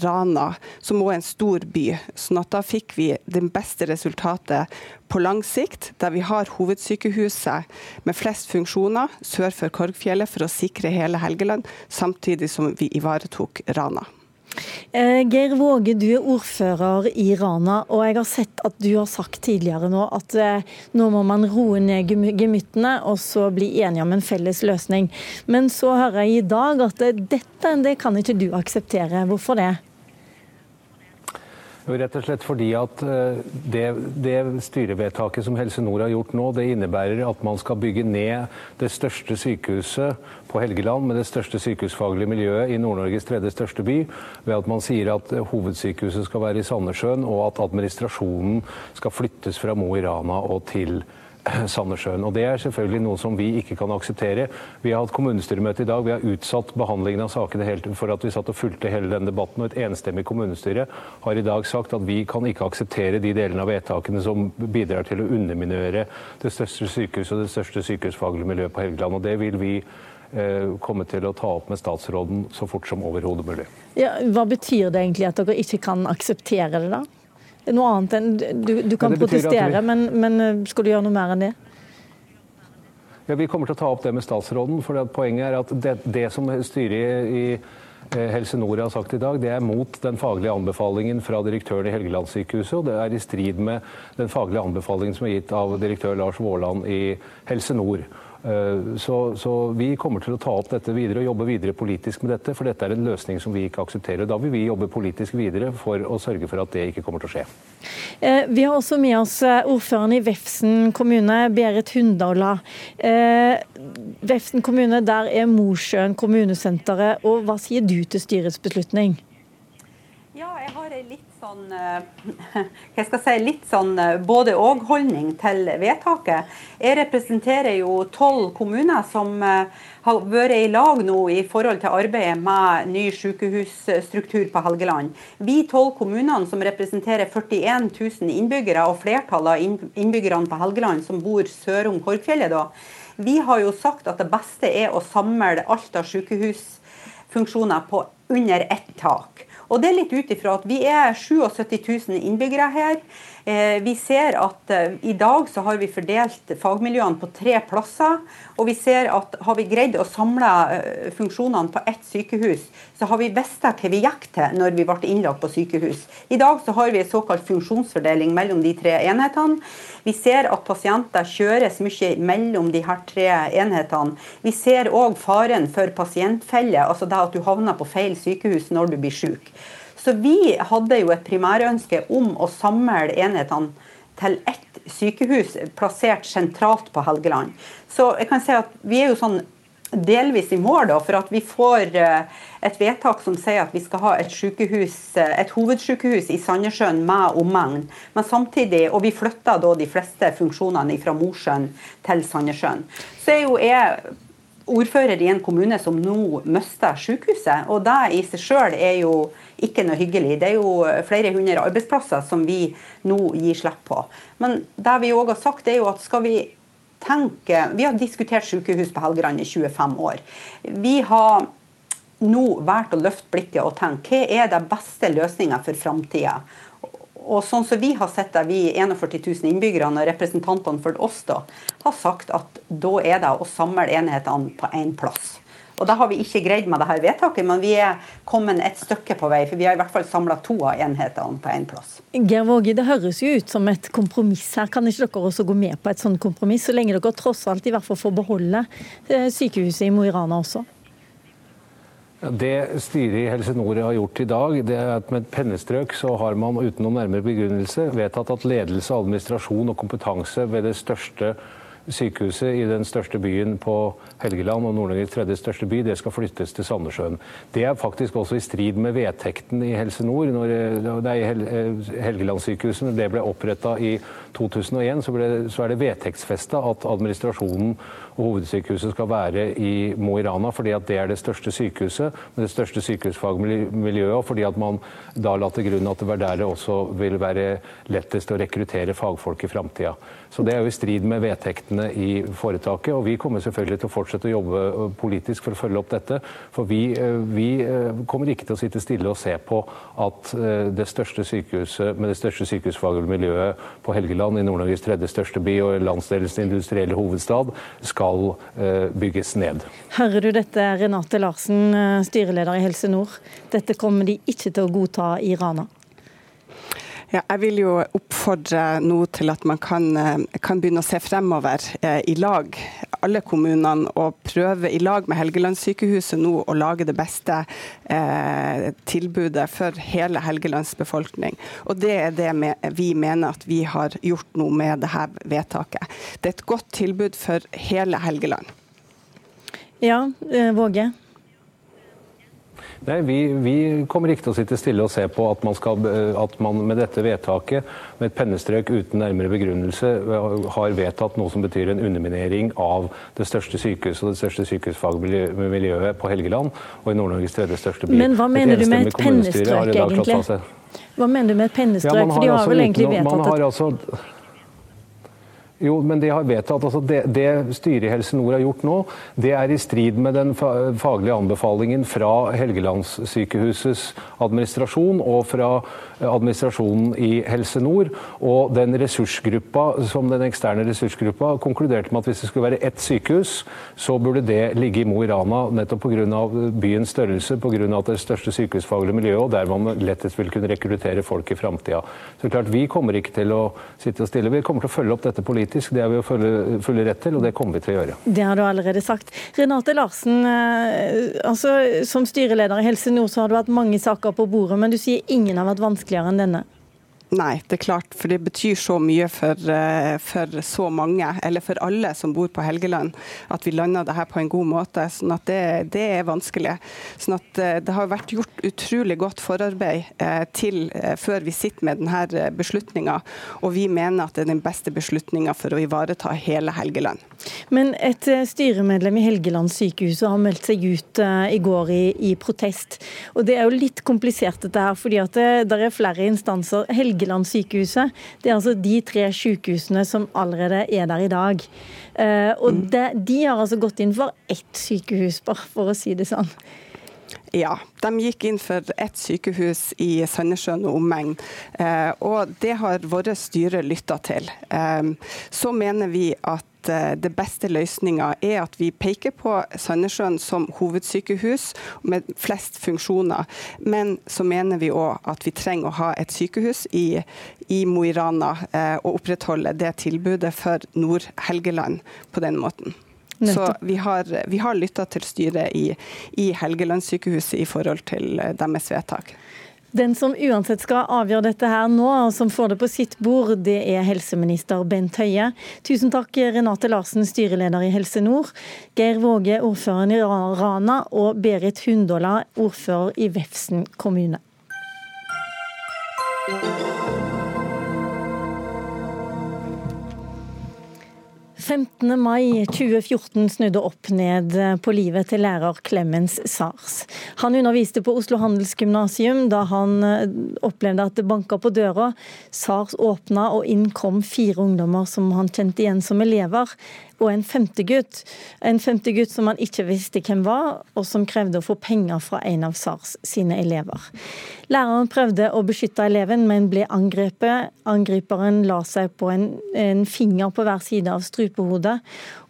Rana, som òg er en stor by. sånn at da fikk vi det beste resultatet på lang sikt, der vi har hovedsykehuset med flest funksjoner sør for Korgfjellet for å sikre hele Helgeland, samtidig som vi ivaretok Rana. Eh, Geir Våge, du er ordfører i Rana, og jeg har sett at du har sagt tidligere nå at eh, nå må man roe ned gemyttene og så bli enige om en felles løsning. Men så hører jeg i dag at eh, dette det kan ikke du akseptere. Hvorfor det? Jo, rett og slett fordi at eh, det, det, styrevedtaket som Helse Nord har gjort nå, det innebærer at man skal bygge ned det største sykehuset på Helgeland med det største sykehusfaglige miljøet i Nord-Norges tredje største by, ved at man sier at hovedsykehuset skal være i Sandnessjøen, og at administrasjonen skal flyttes fra Mo i Rana og til Helgeland *clears throat* Sandnessjøen. Og Det er selvfølgelig noe som vi ikke kan akseptere. Vi har hatt kommunestyremøte i dag. Vi har utsatt behandlingen av sakene helt for at vi satt og fulgte hele den debatten. og Et enstemmig kommunestyre har i dag sagt at vi kan ikke akseptere de delene av vedtakene som bidrar til å underminere det største sykehuset og det største sykehusfaglige miljøet på Helgeland. Og Det vil vi eh, komme til å ta opp med statsråden så fort som overhodet mulig. Ja, hva betyr det egentlig at dere ikke kan akseptere det, da? Noe annet enn Du, du kan protestere, vi... men, men, eh, skal du gjøre noe mer enn det? Ja, Vi kommer til å ta opp det med statsråden. for Poenget er at det, det som styret i eh, Helse Nord har sagt i dag, det er mot den faglige anbefalingen fra direktøren i Helgelandssykehuset. Og det er i strid med den faglige anbefalingen som er gitt av direktør Lars Vårland i Helse Nord. Eh, så, så, vi kommer til å ta opp dette videre og jobbe videre politisk med dette, for dette er en løsning som vi ikke aksepterer. Da vil vi jobbe politisk videre for å sørge for at det ikke kommer til å skje. Eh, vi har også med oss eh, ordføreren i Vefsn kommune, Berit Hundala. Vefsn kommune, der er Mosjøen kommunesenteret. Og hva sier du til styrets beslutning? Ja, jeg har litt sånn eh, *laughs* jeg skal si, litt sånn eh, både-og-holdning til vedtaket. Jeg representerer jo tolv kommuner som eh, har vært i lag nå i forhold til arbeidet med ny sykehusstruktur på Helgeland. Vi tolv kommunene som representerer 41 000 innbyggere, og flertallet av innbyggerne på Helgeland som bor sør om Korgfjellet, da, vi har jo sagt at det beste er å samle alt av sykehusfunksjoner på under ett tak. Og det er litt ut ifra at vi er 77 000 innbyggere her. Eh, vi ser at eh, i dag så har vi fordelt fagmiljøene på tre plasser. Og vi ser at har vi greid å samle eh, funksjonene på ett sykehus, så har vi visst hva vi gikk til når vi ble innlagt på sykehus. I dag så har vi en såkalt funksjonsfordeling mellom de tre enhetene. Vi ser at pasienter kjøres mye mellom de her tre enhetene. Vi ser òg faren for pasientfelle, altså det at du havner på feil sykehus når du blir syk. Så vi hadde jo et primærønske om å samle enhetene til ett sykehus plassert sentralt på Helgeland. Så jeg kan si at vi er jo sånn delvis i mål, da, for at vi får eh, et vedtak som sier at vi skal ha et, sykehus, eh, et hovedsykehus i Sandnessjøen med omegn. Men samtidig, og vi flytter da de fleste funksjonene fra Mosjøen til Sandnessjøen. Så er jo jeg ordfører i en kommune som nå mister sykehuset. Og det i seg sjøl er jo ikke noe hyggelig. Det er jo flere hundre arbeidsplasser som vi nå gir slipp på. Men det vi òg har sagt, er jo at skal vi tenke Vi har diskutert sykehus på Helgeland i 25 år. Vi har nå valgt å løfte blikket og tenke hva er den beste løsninga for framtida. Og sånn som vi har sett det, vi 41 000 innbyggerne og representantene for oss da, har sagt at da er det å samle enhetene på én plass. Og Det har vi ikke greid med dette vedtaket, men vi er kommet et stykke på vei. For vi har i hvert fall samla to av enhetene på én plass. Geir Våge, det høres jo ut som et kompromiss her. Kan ikke dere også gå med på et sånt kompromiss, så lenge dere tross alt i hvert fall får beholde eh, sykehuset i Mo i Rana også? Det styret i Helse Nord har gjort i dag, det er at med et pennestrøk så har man uten noen nærmere begrunnelse vedtatt at ledelse, administrasjon og kompetanse ved det største sykehuset i den største byen på Helgeland og Nord-Norges tredje største by, det skal flyttes til Sandnessjøen. Det er faktisk også i strid med vedtekten i Helse Nord. Når det er Helgelandssykehuset når det ble oppretta i 2001, så, ble, så er det vedtektsfesta at administrasjonen og hovedsykehuset skal være i Mo i Rana, fordi at det er det største sykehuset med det største sykehusfagmiljøet, og fordi at man da la til grunn at det var der det også vil være lettest å rekruttere fagfolk i framtida. Så det er jo i strid med vedtektene i foretaket, og vi kommer selvfølgelig til å fortsette å jobbe politisk for å følge opp dette. For vi, øh, vi øh, kommer ikke til å sitte stille og se på at det største sykehuset med det største sykehusfaglige miljøet på Helgeland, i Nord-Norges tredje største by og landsdelens industrielle hovedstad, skal skal eh, bygges ned. Hører du dette, Renate Larsen, eh, styreleder i Helse Nord. Dette kommer de ikke til å godta i Rana? Ja, jeg vil jo oppfordre nå til at man kan, eh, kan begynne å se fremover eh, i lag, alle kommunene, og prøve i lag med Helgelandssykehuset nå å lage det beste eh, tilbudet for hele Helgelands befolkning. Og Det er det vi mener at vi har gjort nå med dette vedtaket. Det er et godt tilbud for hele Helgeland. Ja, eh, Våge? Nei, vi, vi, kommer ikke til å sitte stille og se på at man, skal, at man, med dette vedtaket, med et pennestrøk uten nærmere begrunnelse, har vedtatt noe som betyr en underminering av det største sykehuset og det største sykehusfagmiljøet på Helgeland og i Nord-Norges tredje største by. Men hva mener du med et pennestrøk, egentlig? Hva mener du med et pennestrøk? Ja, For de har altså vel egentlig vedtatt at altså, jo, men de har vedtatt altså det, det styret i Helse Nord har gjort nå, det er i strid med den faglige anbefalingen fra Helgelandssykehusets administrasjon og fra administrasjonen i Helse Nord. Og den ressursgruppa, som den eksterne ressursgruppa konkluderte med at hvis det skulle være ett sykehus, så burde det ligge i Mo i Rana, nettopp pga. byens størrelse, pga. det er største sykehusfaglige miljøet, og der man lettest vil kunne rekruttere folk i framtida. Så klart, vi kommer ikke til å sitte og stille. Vi kommer til å følge opp dette politisk politisk. Det har vi jo fulle, fulle rett til, og det kommer vi til å gjøre. Det har du allerede sagt. Renate Larsen, eh, altså, som styreleder i Helse Nord så har du hatt mange saker på bordet, men du sier ingen har vært vanskeligere enn denne? Nei, det er klart, for det betyr så mye for, eh, for, så mange, eller for alle som bor på Helgeland, at vi lander det her på en god måte. sånn at det, det er vanskelig. Sånn at eh, Det har vært gjort utrolig godt forarbeid eh, til før vi sitter med denne beslutninga, og vi mener at det er den beste beslutninga for å ivareta hele Helgeland. Men et styremedlem i Helgeland sykehus har meldt seg ut i går i, i, protest. Og Det er jo litt komplisert dette her, fordi at det, det er flere instanser. Helgeland Helgelandssykehuset. Det er altså de tre sykehusene som allerede er der i dag. Eh, og det, de, har altså gått inn for ett sykehus, bare for å si det sånn. Ja, de gikk inn for ett sykehus i Sandnessjøen og omegn. Eh, og det har våre styre lytta til. Eh, så mener vi at Det beste løsninga er at vi peker på Sandnessjøen som hovedsykehus med flest funksjoner. Men så mener vi òg at vi trenger å ha et sykehus i, i Mo i Rana eh, og opprettholde det tilbudet for Nord-Helgeland på den måten. Så vi har, vi har lytta til styret i, i Helgelandssykehuset i forhold til eh, deres vedtak. Den som uansett skal avgjøre dette her nå, og som får det på sitt bord, det er helseminister Bent Høie. Tusen takk Renate Larsen, styreleder i Helse Nord, Geir Våge, ordføreren i Rana, og Berit Hundåla, ordfører i Vefsn kommune. 15. mai 2014 snudde opp ned på livet til lærer Clemens Sars. Han underviste på Oslo Handelsgymnasium da han eh, opplevde at det banka på døra. Sars åpna, og inn kom fire ungdommer som han kjente igjen som elever og en femte gutt. En femte gutt som han ikke visste hvem var, og som krevde å få penger fra en av SARS sine elever. Læreren prøvde å beskytte eleven, men ble angrepet. Angriperen la seg på en, en finger på hver side av strupehodet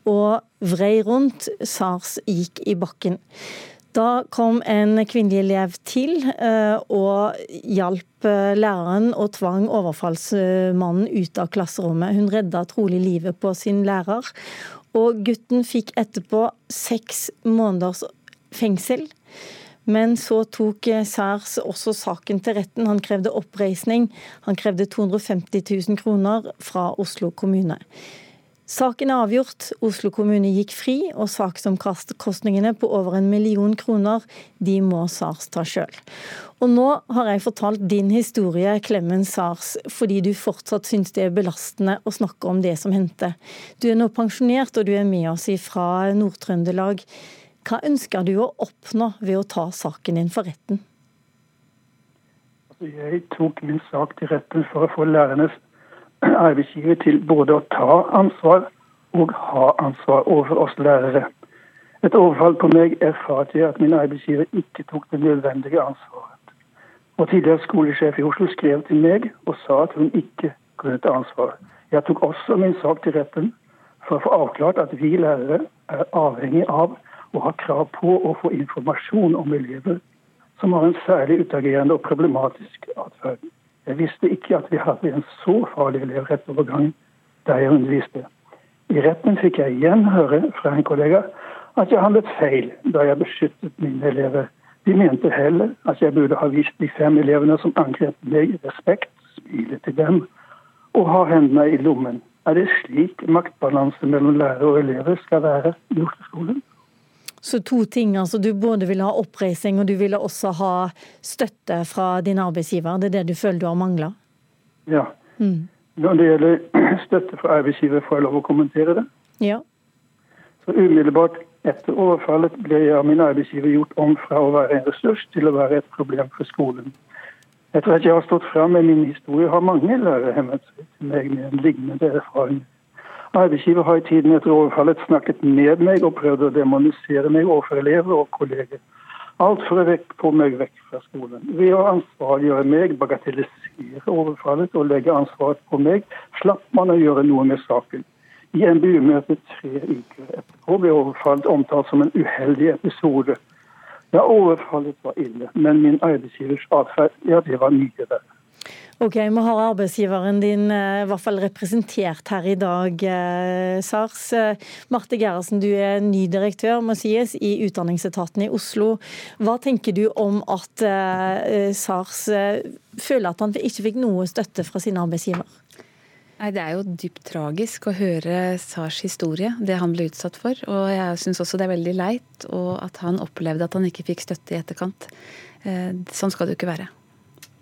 og vrei rundt. SARS gikk i bakken. Da kom en kvinnelig elev til eh, og hjalp eh, læreren og tvang overfallsmannen ut av klasserommet. Hun redda trolig livet på sin lærer. Og gutten fikk etterpå seks måneders fengsel. Men så tok Særs også saken til retten. Han krevde oppreisning. Han krevde 250 000 kroner fra Oslo kommune. Saken er avgjort. Oslo kommune gikk fri, og saksomkostningene på over en million kroner, de må SARS ta sjøl. Og nå har jeg fortalt din historie, Klemmen SARS, fordi du fortsatt syns det er belastende å snakke om det som hendte. Du er nå pensjonert, og du er med oss fra Nord-Trøndelag. Hva ønsker du å oppnå ved å ta saken din for retten? Altså, jeg tok min sak til retten for å få lærernes arbeidsgiver til både å ta ansvar og ha ansvar overfor oss lærere. Et overfall på meg erfarte jeg at min arbeidsgiver ikke tok det nødvendige ansvaret. Og tidligere skolesjef i Oslo skrev til meg og sa at hun ikke kunne ta ansvar. Jeg tok også min sak til retten for å få avklart at vi lærere er avhengig av og har krav på å få informasjon om elever som har en særlig utagerende og problematisk atferd. Jeg visste ikke at vi hadde en så farlig elev rett over gangen der jeg underviste. I retten fikk jeg igjen høre fra en kollega at jeg handlet feil da jeg beskyttet mine elever. De mente heller at jeg burde ha vist de fem elevene som angrep meg, respekt, smile til dem og ha hendene i lommen. Er det slik maktbalanse mellom lærer og elever skal være i Oslo-skolen? Så to ting. altså Du både vil ha oppreising, og du ville også ha støtte fra din arbeidsgiver. Det er det du føler du har mangla? Ja. Mm. Når det gjelder *clears throat* støtte fra arbeidsgiver, får jeg lov å kommentere det? Ja. Så Umiddelbart etter overfallet ble jeg av min arbeidsgiver gjort om fra å være en ressurs til å være et problem for skolen. Etter at jeg har stått fram med min historie, har mange lærere hemmet seg til meg med en lignende erfaring. Arbeidsgiver har i tiden etter overfallet snakket med meg og prøvd å demonisere meg overfor elever og kolleger. Alt for å få meg vekk fra skolen. Ved å ansvarliggjøre meg, bagatellisere overfallet og legge ansvaret på meg, slapp man å gjøre noe med saken. I NBU-møtet tre uker etterpå ble overfallet omtalt som en uheldig episode. Ja, overfallet var ille, men min arbeidsgivers atferd, ja, det var mye verre. Ok, Vi har arbeidsgiveren din eh, i hvert fall representert her i dag, eh, SARS. Eh, Marte Gerhardsen, du er ny direktør må sies, i Utdanningsetaten i Oslo. Hva tenker du om at SARS føler at han ikke fikk noe støtte fra sin arbeidsgiver? Nei, Det er jo dypt tragisk å høre Sars historie, det han ble utsatt for. Og jeg syns også det er veldig leit og at han opplevde at han ikke fikk støtte i etterkant. Sånn skal det jo ikke være.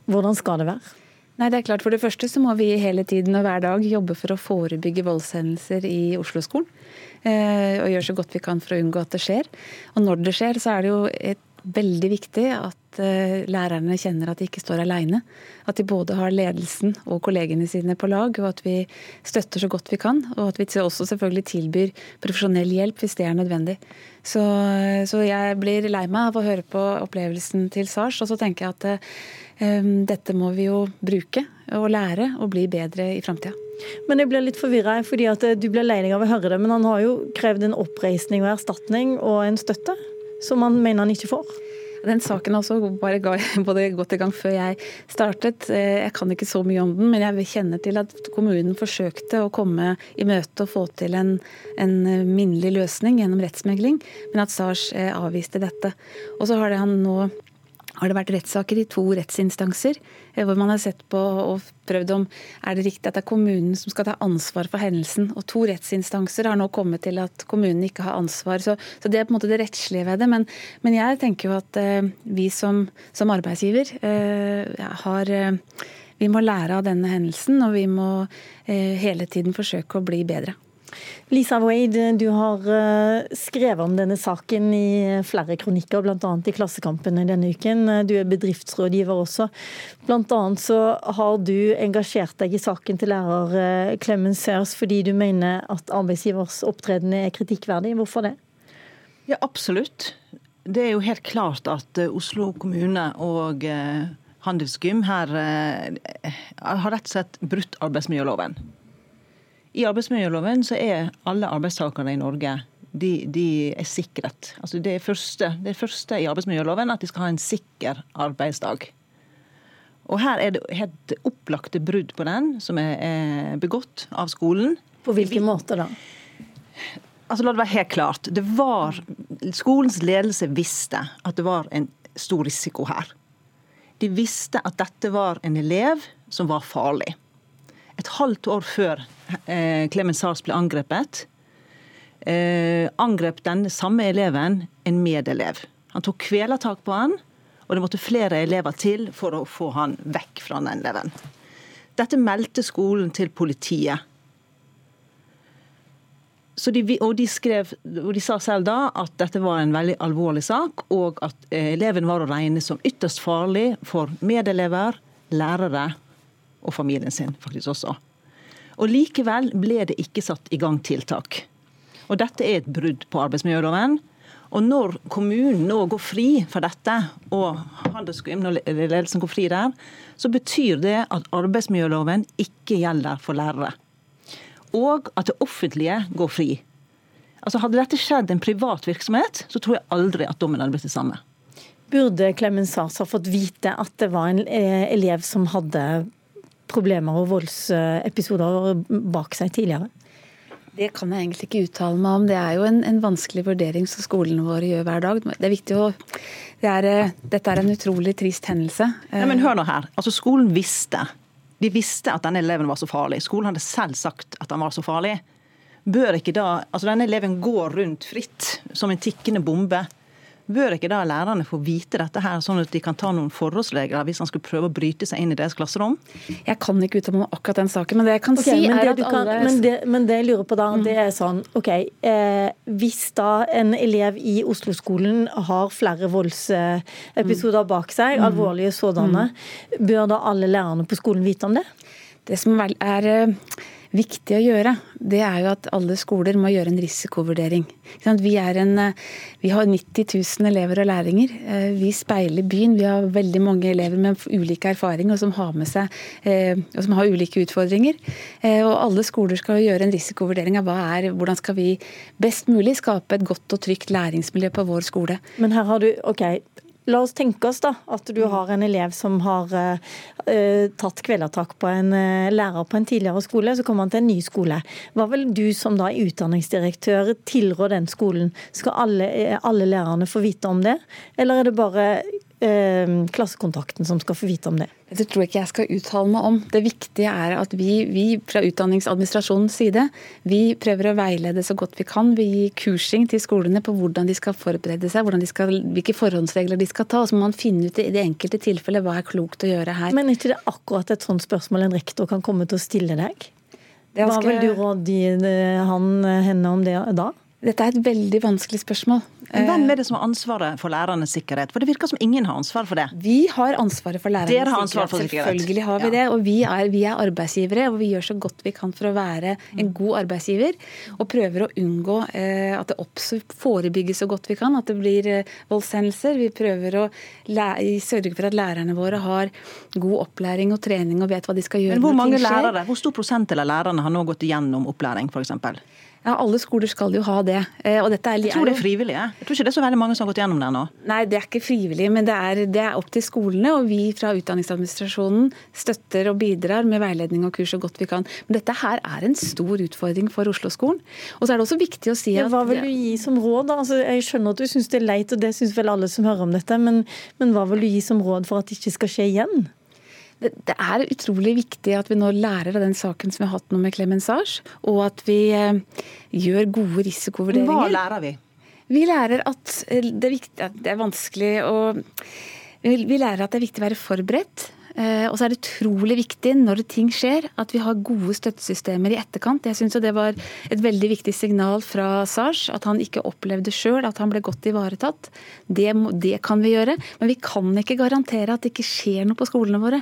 Hvordan skal det være? Nei, det er klart For det første så må vi hele tiden og hver dag jobbe for å forebygge voldshendelser i Oslo-skolen. Eh, og gjøre så godt vi kan for å unngå at det skjer. Og når det skjer, så er det jo et veldig viktig at uh, lærerne kjenner at de ikke står aleine. At de både har ledelsen og kollegene sine på lag, og at vi støtter så godt vi kan. Og at vi også selvfølgelig tilbyr profesjonell hjelp hvis det er nødvendig. Så, så jeg blir lei meg av å høre på opplevelsen til Sars, og så tenker jeg at um, dette må vi jo bruke og lære og bli bedre i framtida. Men jeg blir litt forvirra, fordi at du blir lei deg av å høre det. Men han har jo krevd en oppreisning og erstatning og en støtte? Som man mener han ikke får? Den saken også bare *laughs* både godt i gang før jeg startet. Eh, jeg kan ikke så mye om den, men jeg kjenner til at kommunen forsøkte å komme i møte og få til en, en minnelig løsning gjennom rettsmegling, men at Sars eh, avviste dette. Og så har han nå har det vært rettssaker i to rettsinstanser, eh, hvor man har sett på og prøvd om er det riktig at det er kommunen som skal ta ansvar for hendelsen. Og to rettsinstanser har nå kommet til at kommunen ikke har ansvar. Så, så det er på en måte det rettslige ved det. Men, men jeg tenker jo at eh, vi som, som arbeidsgiver eh, har eh, Vi må lære av denne hendelsen, og vi må hele tiden forsøke å bli bedre. Lisa Wade, du har eh, skrevet om denne saken i flere kronikker, bl.a. i Klassekampen denne uken. Du er bedriftsrådgiver også. Annet så har du engasjert deg i saken til lærer Clemens eh, Sears fordi du mener at arbeidsgivers opptreden er kritikkverdig. Hvorfor det? Ja, absolutt. Det er jo helt klart at eh, Oslo kommune og Handelsgym her har rett og slett brutt arbeidsmiljøloven. I arbeidsmiljøloven så er alle arbeidstakere i Norge de, de er sikret. Altså det, første, det første i arbeidsmiljøloven at de skal ha en sikker arbeidsdag. Og Her er det helt opplagte brudd på den som er, er begått av skolen. På hvilken måte da? Altså La det være helt klart. Det var, skolens ledelse visste at det var en stor risiko her. De visste at dette var en elev som var farlig et halvt år før eh, Clemens Sars ble angrepet, eh, angrep den samme eleven en medelev. Han tok kvelertak på han, og det måtte flere elever til for å få han vekk fra den eleven. Dette meldte skolen til politiet. De, og, de skrev, og de sa selv da at dette var en veldig alvorlig sak, og at eh, eleven var å regne som ytterst farlig for medelever, lærere og familien sin faktisk også. Og Likevel ble det ikke satt i gang tiltak. Og Dette er et brudd på arbeidsmiljøloven. Og når kommunen nå går fri for dette, og ledelsen går fri der, så betyr det at arbeidsmiljøloven ikke gjelder for lærere. Og at det offentlige går fri. Altså Hadde dette skjedd en privat virksomhet, så tror jeg aldri at dommen hadde blitt det samme. Burde Clemens Sars ha fått vite at det var en eh, elev som hadde problemer og voldsepisoder bak seg tidligere? Det kan jeg egentlig ikke uttale meg om. Det er jo en, en vanskelig vurdering som skolene våre gjør hver dag. Det er viktig å det er, eh, Dette er en utrolig trist hendelse. Ja, men hør nå her. Altså, Skolen visste de visste at denne eleven var så farlig. Skolen hadde selv sagt at han var så farlig. Bør ikke da Altså, denne eleven går rundt fritt som en tikkende bombe. Bør ikke da lærerne få vite dette her, sånn at de kan ta noen forholdsregler hvis han skulle prøve å bryte seg inn i deres klasserom? Jeg kan ikke uttale meg om akkurat den saken, men det jeg kan okay, si er at kan, alle men det, men det, jeg lurer på da, mm. det er sånn OK. Eh, hvis da en elev i Oslo-skolen har flere voldsepisoder bak seg, mm. alvorlige sådanne, mm. bør da alle lærerne på skolen vite om det? Det som er eh, viktig å gjøre, det er jo at alle skoler må gjøre en risikovurdering. Vi, en, eh, vi, har 90 000 elever og læringer. Eh, vi speiler byen. Vi har veldig mange elever med ulike erfaringer og som har seg eh, og som har ulike utfordringer. Og alle skoler skal gjøre en risikovurdering av er, hvordan skal vi best mulig skape et godt og trygt læringsmiljø på vår skole. Men her har du, ok, La oss tenke oss da, at du har en elev som har uh, tatt kvelertak på en uh, lærer på en tidligere skole, så kommer han til en ny skole. Hva vil du som da utdanningsdirektør tilrå den skolen? Skal alle, alle lærerne få vite om det, eller er det bare klassekontakten som skal få vite om det? Det tror jeg ikke jeg skal uttale meg om. Det viktige er at vi, vi fra utdanningsadministrasjonens side vi prøver å veilede så godt vi kan. Vi gir kursing til skolene på hvordan de skal forberede seg, de skal, hvilke forhåndsregler de skal ta. og Så må man finne ut i det enkelte tilfellet hva er klokt å gjøre her. Men er ikke det akkurat et sånt spørsmål en rektor kan komme til å stille deg? Hva vil du råde han henne om det da? Dette er et veldig vanskelig spørsmål. Hvem er det som har ansvaret for lærernes sikkerhet? For Det virker som ingen har ansvar for det. Vi har ansvaret for lærernes Dere har ansvar for sikkerhet. Selvfølgelig har vi ja. det. Og vi er, vi er, arbeidsgivere, og vi gjør så godt vi kan for å være en god arbeidsgiver. Og prøver å unngå eh, at det forebygges så godt vi kan. At det blir eh, voldshendelser. Vi prøver å sørge for at lærerne våre har god opplæring og trening og vet hva de skal gjøre. Men Hvor mange lærere, hvor stor prosentdel av lærerne har nå gått igjennom opplæring, f.eks.? Ja, Alle skoler skal jo ha det. Eh, og dette er, jeg tror det er frivillig. Jeg. jeg tror ikke det er så veldig mange som har gått gjennom det nå. Nei, det er ikke frivillig, men det er, det er opp til skolene. Og vi fra Utdanningsadministrasjonen støtter og bidrar med veiledning og kurs så godt vi kan. Men dette her er en stor utfordring for Oslo-skolen. Og så er det også viktig å si at ja, Hva vil du gi som råd? da? Altså, jeg skjønner at du syns det er leit, og det syns vel alle som hører om dette. Men, men hva vil du gi som råd for at det ikke skal skje igjen? Det er utrolig viktig at vi nå lærer av den saken som vi har hatt nå med Clemensage, og at vi eh, gjør gode risikovurderinger. Hva lærer vi? Vi lærer at eh, det er, viktig, at det er vanskelig å Vi lærer at det er viktig å være forberedt. Eh, og så er det utrolig viktig når ting skjer, at vi har gode støttesystemer i etterkant. Jeg syns det var et veldig viktig signal fra Sars, at han ikke opplevde sjøl at han ble godt ivaretatt. Det, det kan vi gjøre, men vi kan ikke garantere at det ikke skjer noe på skolene våre.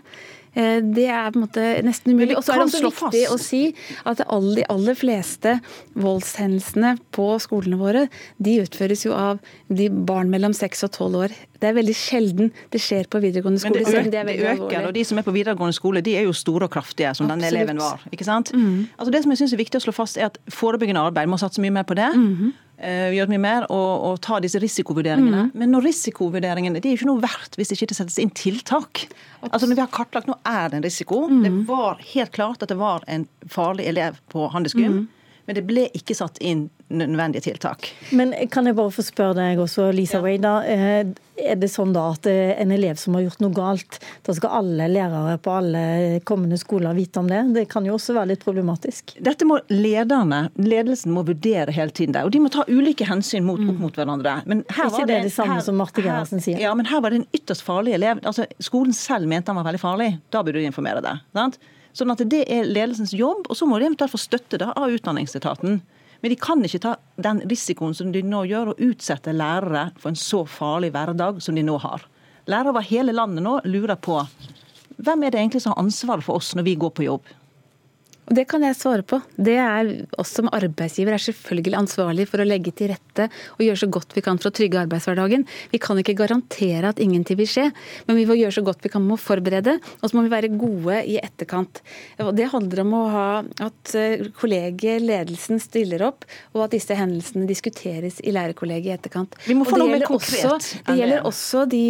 Eh, det er på en måte nesten umulig. Og så er det også viktig å si at alle, de aller fleste voldshendelsene på skolene våre, de utføres jo av de barn mellom 6 og 12 år. Det er veldig sjelden det skjer på videregående skole. Men det, øker, det, det øker, og de som er på videregående skole, de er jo store og kraftige, som denne eleven var. ikke sant? Mm. Altså Det som jeg synes er viktig å slå fast, er at forebyggende arbeid må satse mye mer på det. Mm -hmm. Gjøre mye mer og, og, ta disse risikovurderingene. Mm. Men når risikovurderingene det er jo ikke noe verdt hvis det ikke settes inn tiltak. Altså når vi har kartlagt, Nå er det en risiko. Mm. Det var helt klart at det var en farlig elev på handelsgym. Mm. Men det ble ikke satt inn nødvendige tiltak. Men kan jeg bare få spørre deg også, Lisa ja. Wade. Eh, er det sånn da at eh, en elev som har gjort noe galt, da skal alle lærere på alle kommende skoler vite om det? Det kan jo også være litt problematisk? Dette må lederne, ledelsen må vurdere hele tiden. Og de må ta ulike hensyn mot, opp mot hverandre. Men her ikke ikke det det, det samme her, som Marte Gerhardsen sier? Ja, men her var det en ytterst farlig elev. Altså, Skolen selv mente han var veldig farlig. Da burde du informere deg. sant? Sånn at Det er ledelsens jobb, og så må de eventuelt få støtte da, av Utdanningsetaten. Men de kan ikke ta den risikoen som de nå gjør, og utsette lærere for en så farlig hverdag som de nå har. Lærere over hele landet nå lurer på hvem er det egentlig som har ansvaret for oss når vi går på jobb. Og Det kan jeg svare på. Det er oss som arbeidsgiver er selvfølgelig ansvarlig for å legge til rette og gjøre så godt vi kan for å trygge arbeidshverdagen. Vi kan ikke garantere at ingenting vil skje, men vi må gjøre så godt vi kan med å forberede. Og så må vi være gode i etterkant. Og Det handler om å ha at eh, kollegiet, ledelsen, stiller opp, og at disse hendelsene diskuteres i lærerkollegiet i etterkant. Vi må få noe mer konkret. Også, det gjelder også de,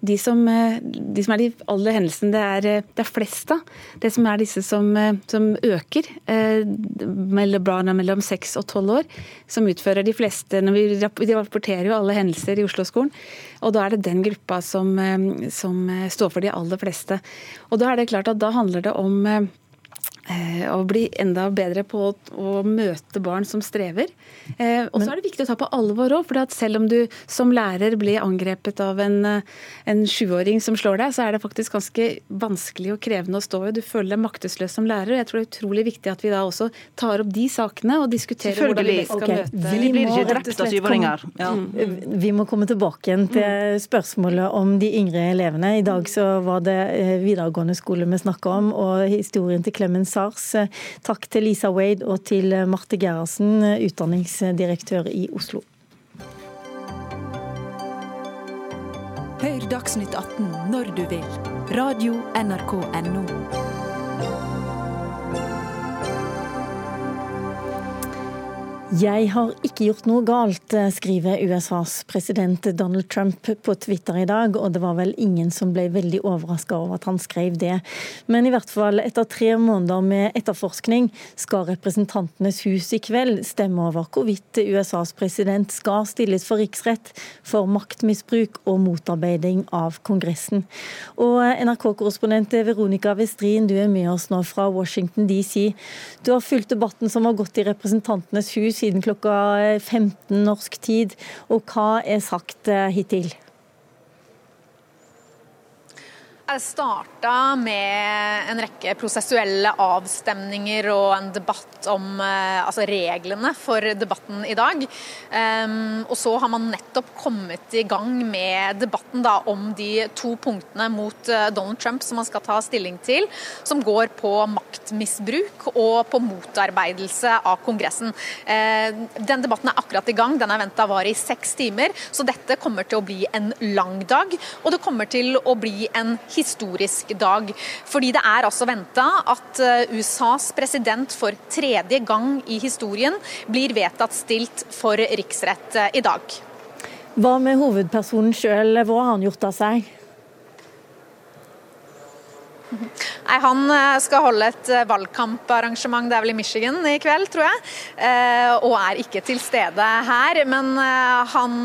de, som, eh, de, som, er de alle hendelsene det er, eh, det er flest av. Det som er disse som, som øker eh, mellom barna mellom 6 og 12 år, som utfører de fleste når Vi rapporterer jo alle hendelser i Oslo-skolen, og da er det den gruppa som, eh, som, står for de aller fleste. Og da er det klart at da handler det om Eh, og bli enda bedre på å, møte barn som strever. Eh, og så er det viktig å ta på alvor òg, for selv om du som lærer blir angrepet av en, eh, en sjuåring som slår deg, så er det faktisk ganske vanskelig og krevende å stå i. Du føler deg maktesløs som lærer. Jeg tror det er utrolig viktig at vi da også tar opp de sakene og diskuterer hvordan vi skal okay. møte Vi blir ikke drept av syvåringer. Ja. Mm. Vi må komme tilbake igjen til spørsmålet om de yngre elevene. I dag så var det videregående skole vi snakka om, og historien til Clemens Sars. Takk til Lisa Wade og til Marte Gerhardsen, utdanningsdirektør i Oslo. Hør Dagsnytt 18 når du vil. Radio NRK Radio.nrk.no. Jeg har ikke gjort noe galt, eh, skriver USAs president Donald Trump på Twitter i dag, og det var vel ingen som ble veldig overraska over at han skrev det. Men i hvert fall etter tre måneder med etterforskning skal Representantenes hus i kveld stemme over hvorvidt USAs president skal stilles for riksrett for maktmisbruk og motarbeiding av Kongressen. Og NRK-korrespondent Veronica Westrin, du er med oss nå fra Washington DC. Du har fulgt debatten som har gått i Representantenes hus siden klokka 15 norsk tid. Og hva er sagt eh, hittil? Det starta med en rekke prosessuelle avstemninger og en debatt om eh, altså reglene for debatten i dag. Um, og så har man nettopp kommet i gang med debatten da, om de to punktene mot uh, Donald Trump som man skal ta stilling til, som går på maktmisbruk og på motarbeidelse av Kongressen. Uh, den debatten er akkurat i gang. Den er venta var i seks timer, så dette kommer til å bli en lang dag. Og det kommer til å bli en historisk dag. Fordi det er altså venta at eh, USAs president for tredje gang i historien blir vedtatt stilt for riksrett eh, i dag. Hva med hovedpersonen sjøl, hva har han gjort av seg? Nei, Han skal holde et valgkamparrangement, det er vel i Michigan i kveld, tror jeg. Og er ikke til stede her. Men han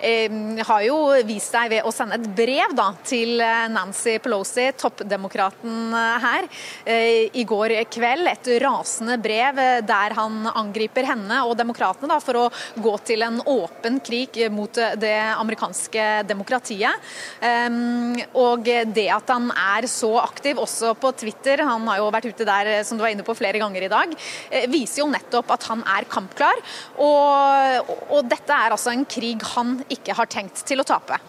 har jo vist seg ved å sende et brev da, til eh, Nancy Pelosi, toppdemokraten eh, her, eh, i går kveld. Et rasende brev der han angriper henne og demokratene for å gå til en åpen krig mot det amerikanske demokratiet. Og det at han er så aktiv også på Twitter, han har jo vært ute der som du var inne på flere ganger i dag, viser jo nettopp at han er kampklar. Og, og dette er altså en krig han ikke har tenkt til å tape.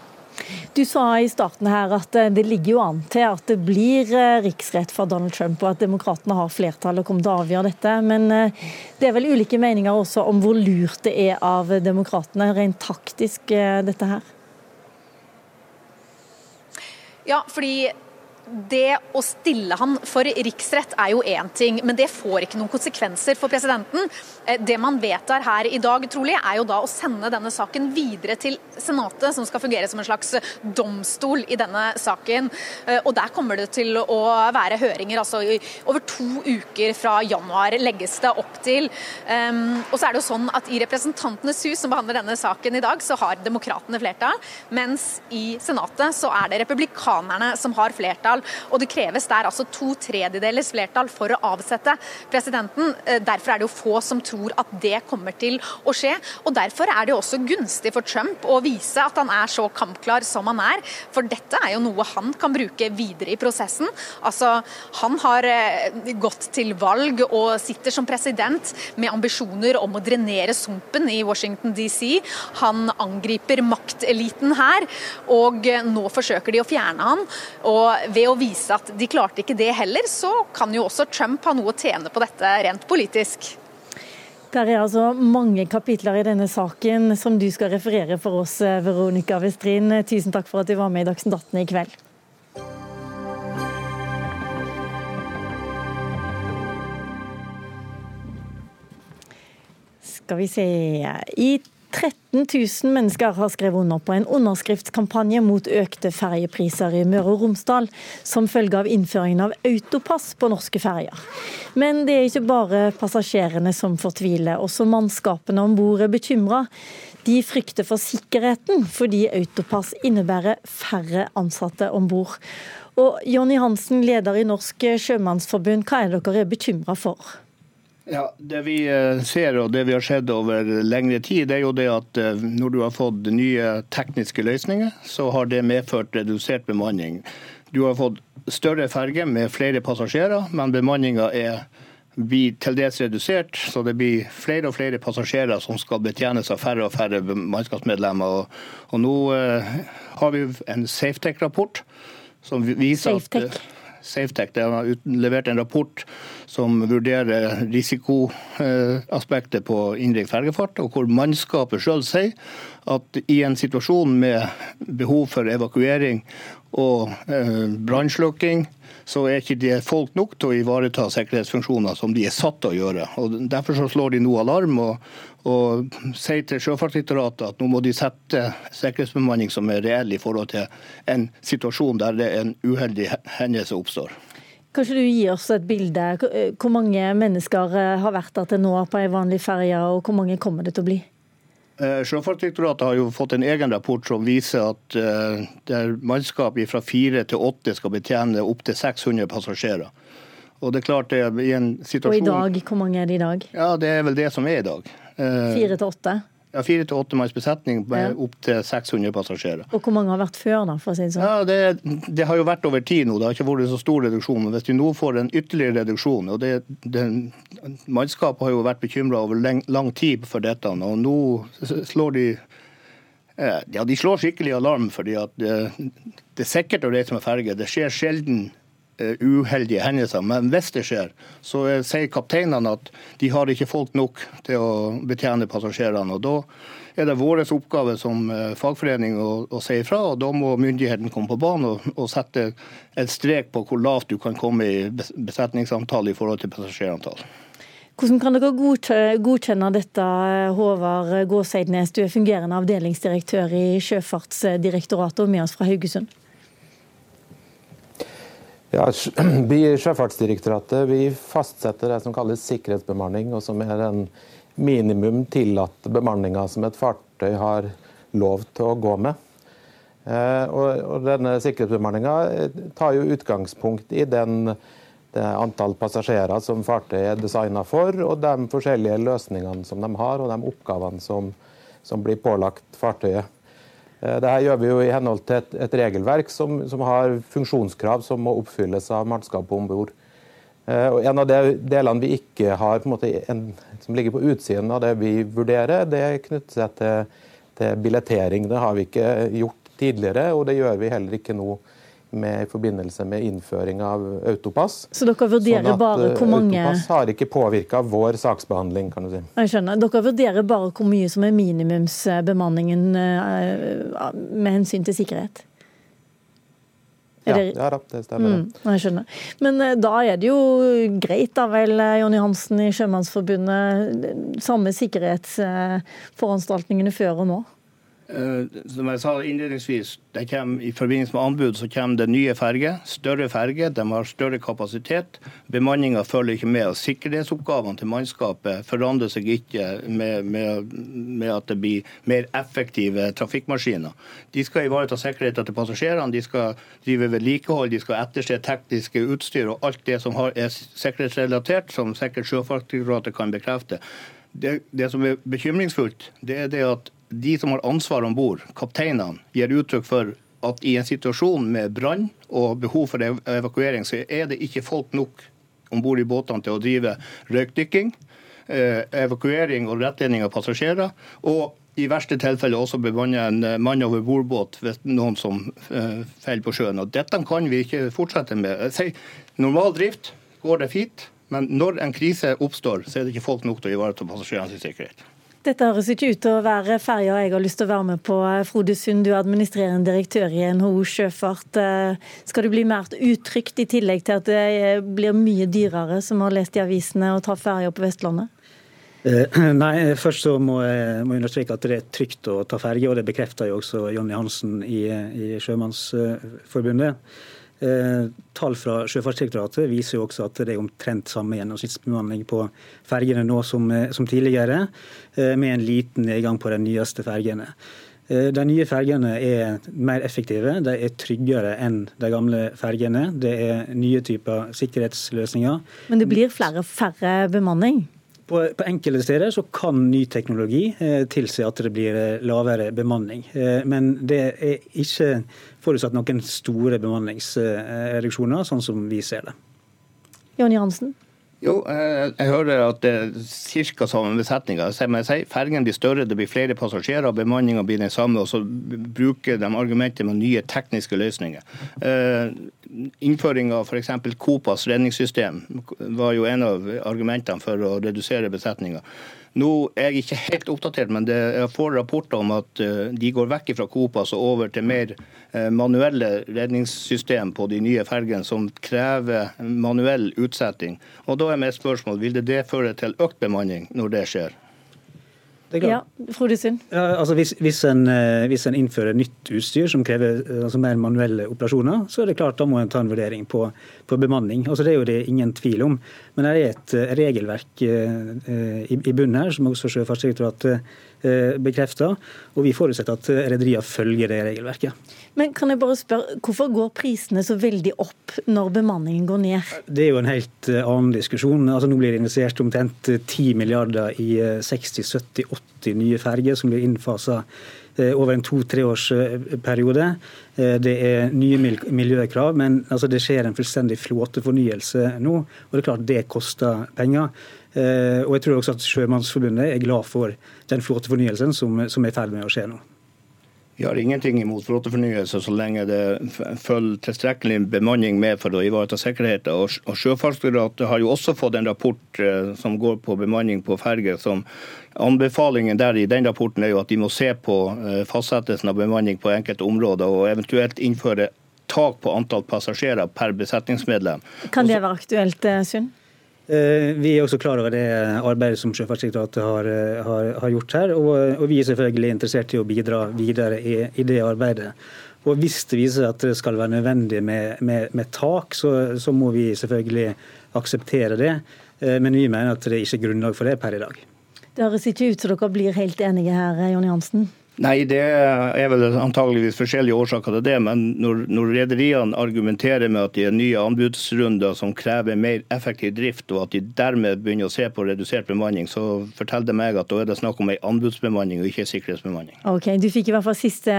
Du sa i starten her at eh, det ligger jo an til at det blir eh, riksrett for Donald Trump, og at demokratene har flertall og kommer til å avgjøre dette. Men eh, det er vel ulike meninger også om hvor lurt det er av demokratene, rent taktisk, dette her? Ja, fordi det å stille han for riksrett er jo én ting, men det får ikke noen konsekvenser for presidenten. Eh, det man vedtar her i dag, trolig, er jo da å sende denne saken videre til Senatet, som skal fungere som en slags domstol i denne saken. Eh, og Der kommer det til å være høringer altså over to uker fra januar, legges det opp til. Ehm, og så er det jo sånn at I Representantenes hus, som behandler denne saken i dag, så har demokratene flertall, mens i Senatet så er det republikanerne som har flertall. Og det kreves der altså to tredjedelers flertall for å avsette presidenten. Eh, derfor er det jo få som tror at det kommer til å skje. Og derfor er det jo også gunstig for Trump å vise at han er så kampklar som han er. For dette er jo noe han kan bruke videre i prosessen. Altså, han har eh, gått til valg og sitter som president med ambisjoner om å drenere sumpen i Washington DC. Han angriper makteliten her, og nå forsøker de å fjerne han. Og ved å vise at de klarte ikke det heller, så kan jo også Trump ha noe å tjene på dette rent politisk. Det er altså mange kapitler i denne saken som du skal referere for oss, Veronica Westrin. Tusen takk for at du var med i Dagsnytt 18 i kveld. Skal vi se I 13 000 mennesker har skrevet under på en underskriftskampanje mot økte ferjepriser i Møre og Romsdal, som følge av innføringen av autopass på norske ferjer. Men det er ikke bare passasjerene som fortviler, også mannskapene om bord er bekymra. De frykter for sikkerheten, fordi autopass innebærer færre ansatte om bord. Og Jonny Hansen, leder i Norsk Sjømannsforbund, hva er dere bekymra for? Ja, Det vi eh, ser og det vi har sett over lengre tid, det er jo det at eh, når du har fått nye tekniske løsninger, så har det medført redusert bemanning. Du har fått større ferger med flere passasjerer, men bemanninga blir til dels redusert, så det blir flere og flere passasjerer som skal betjenes av færre og færre mannskapsmedlemmer. Og, og nå eh, har vi en Safetec-rapport som viser Safe at Safetec har levert en rapport som vurderer risikoaspektet på innenriks fergefart, og hvor mannskapet sjøl sier at i en situasjon med behov for evakuering og eh, brannslukking, så er ikke det folk nok til å ivareta sikkerhetsfunksjoner som de er satt til å gjøre. Og Derfor så slår de nå alarm og, og sier til Sjøfartsdirektoratet at nå må de sette sikkerhetsbemanning som er reell i forhold til en situasjon der det er en uheldig hendelse oppstår. Kanskje du gir oss et bilde. Hvor mange mennesker eh, har vært der til nå på ei vanlig ferje, og hvor mange kommer det til å bli? Eh, Sjøfartsdirektoratet har jo fått en egen rapport som viser at uh, der mannskap fra fire til åtte skal betjene opptil 600 passasjerer. Og det er klart det i en situasjon... Og i dag, hvor mange er det i dag? Ja, Det er vel det som er i dag. Uh, fire til åtte? Ja, Fire til åtte manns besetning med ja. opptil 600 passasjerer. Og Hvor mange har vært før, da? for å si det sånn? Ja, det, det, har jo vært over tid nå. Det har ikke vært en så stor reduksjon. Men hvis vi nå får en ytterligere reduksjon og det, det Mannskapet har jo vært bekymra over lang, lang, tid for dette. og Nå slår de eh, ja, de slår skikkelig alarm. fordi at det, det er sikkert å reise med ferge. Det skjer sjelden Eh, uheldige hendelser. Men hvis det skjer, så sier kapteinene at de har ikke folk nok til å betjene passasjerene. og Da er det vår oppgave som eh, fagforening å, å si ifra. og Da må myndigheten komme på banen og, og, sette et strek på hvor lavt du kan komme i besetningsantall i forhold til passasjerantall. Hvordan kan dere godkjenne dette, Håvard Gåseidnes, du er fungerende avdelingsdirektør i Sjøfartsdirektoratet og med oss fra Haugesund? Ja, *clears throat* Sjøfartsdirektoratet vi fastsetter det som kalles sikkerhetsbemanning, og som er en minimum tillatt bemanninga som et fartøy har lov til å gå med. Eh, og denne Sikkerhetsbemanninga tar jo utgangspunkt i den, det antall passasjerer som fartøyet er designa for, og de forskjellige løsningene som de har, og de oppgavene som, som blir pålagt fartøyet. Eh, Dette gjør vi jo i henhold til et, et regelverk som, som, har funksjonskrav som må oppfylles av mannskapet om bord. Eh, en av de delene vi ikke har, en, som ligger på utsiden av det vi vurderer, det knytter seg til, til billettering. Det har vi ikke gjort tidligere, og det gjør vi heller ikke nå med, i forbindelse med innføring av autopass. Så dere vurderer sånn at, bare hvor mange Autopass har ikke påvirka vår saksbehandling, kan du si. Jeg skjønner. Dere vurderer bare hvor mye som er minimumsbemanningen eh, med hensyn til sikkerhet? Ja, det... da, det stemmer. Mm, jeg skjønner. Men eh, da er det jo greit, da vel, eh, Jonny Hansen i Sjømannsforbundet. Samme sikkerhetsforanstaltningene før og nå? Uh, som jeg sa innledningsvis, kommer, I forbindelse med anbud så kommer det nye ferger. Større ferger, de har større kapasitet. Bemanninga følger ikke med. og Sikkerhetsoppgavene til mannskapet forandrer seg ikke med, med, med, at det blir mer effektive trafikkmaskiner. De skal ivareta sikkerheten til passasjerene, de skal drive vedlikehold, de skal etterse tekniske utstyr og alt det som har, er sikkerhetsrelatert, som sikkert Sjøfartsdirektoratet kan bekrefte. Det, det som er bekymringsfullt, det er det at de som har ansvar om bord, kapteinene, gir uttrykk for at i en situasjon med brann og behov for evakuering, så er det ikke folk nok om bord i båtene til å drive røykdykking, eh, evakuering og rettledning av passasjerer. og i verste tilfelle også bemanne en eh, mann over bordbåt hvis noen som uh, faller på sjøen. Og Dette kan vi ikke fortsette med. Si, normal drift går det fint, men når en krise oppstår, så er det ikke folk nok til å ivareta passasjerenes sikkerhet. Dette høres ikke ut til å være ferja jeg har lyst til å være med på. Frode Sund, du er administrerende direktør i NHO Sjøfart. Eh, skal det bli mer utrygt, i tillegg til at det blir mye dyrere, som har lest i avisene, å ta ferja på Vestlandet? Eh, *clears throat* nei, først så må jeg må understreke at det er trygt å ta ferge, og det bekrefter jo også Jonny Hansen i, i Sjømannsforbundet. Eh, tall fra Sjøfartsdirektoratet viser jo også at det er omtrent samme gjennomsnittsbemanning på fergene nå som, eh, som, tidligere, eh, med en liten nedgang på de nyeste fergene. De nye fergene er mer effektive, de er tryggere enn de gamle fergene. Det er nye typer sikkerhetsløsninger. Men det blir flere færre bemanning? På, enkelte steder så kan ny teknologi eh, tilsi at det blir eh, lavere bemanning. Eh, men det er ikke forutsatt noen store bemanningsreduksjoner, sånn som vi ser det. Jonny Hansen? Jo, jeg, jeg hører at det er ca. samme besetninga. Fergen blir større, det blir flere passasjerer, bemanninga blir den samme. Og så bruker de argumentet med nye tekniske løsninger. Eh, innføring av f.eks. Copas redningssystem var jo en av argumentene for å redusere besetninga. Nå er jeg ikke helt oppdatert, men det, jeg får rapporter om at uh, de går vekk fra Copas og over til mer uh, manuelle redningssystem på de nye fergene, som krever manuell utsetting. Og Da er mitt spørsmål, vil det, det føre til økt bemanning når det skjer? Ja, Frode Sund. Ja, altså hvis, hvis, en, eh, hvis, en, innfører nytt utstyr som krever eh, altså mer manuelle operasjoner, så er det klart da må en ta en vurdering på, på bemanning. Altså Det er jo det ingen tvil om. Men det er et eh, regelverk i, i bunnen her, som også Sjøfartsdirektoratet bekrefter. Og vi forutsetter at rederiene følger det regelverket. Men kan jeg bare spørre, Hvorfor går prisene så veldig opp når bemanningen går ned? Det er jo en helt annen diskusjon. Altså Nå blir det investert omtrent 10 milliarder i 60-70-80 nye ferger som blir innfasa eh, over en to-treårsperiode. Eh, det er nye miljøkrav, men altså det skjer en fullstendig flåtefornyelse nå. Og det er klart det koster penger. Eh, og jeg tror også at Sjømannsforbundet er glad for den flåtefornyelsen som, som er i ferd med å skje nå. Vi har ingenting imot flåtefornyelse så lenge det følger tilstrekkelig bemanning med for å ivareta sikkerheten. Og Sjøfartsdirektoratet har jo også fått en rapport som går på bemanning på ferger, Anbefalingen der i den rapporten er jo at de må se på eh, fastsettelsen av bemanning på enkelte områder, og eventuelt innføre tak på antall passasjerer per besetningsmedlem. Kan det være aktuelt, eh, Sund? Eh, vi er også klar over det arbeidet som Sjøfartsdirektoratet har, har, har, gjort her. Og, og, vi er selvfølgelig interessert i å bidra videre i, i det arbeidet. Og Hvis det viser at det skal være nødvendig med, med, med tak, så, så, må vi selvfølgelig akseptere det. Men vi mener at det ikke er grunnlag for det per i dag. Det høres ikke ut som dere blir helt enige her, Jonny Hansen? Nei, det er vel antageligvis forskjellige årsaker til det. Men når, når rederiene argumenterer med at de er nye anbudsrunder som krever mer effektiv drift, og at de dermed begynner å se på redusert bemanning, så forteller det meg at da er det snakk om en anbudsbemanning og ikke sikkerhetsbemanning. Ok, Du fikk i hvert fall siste,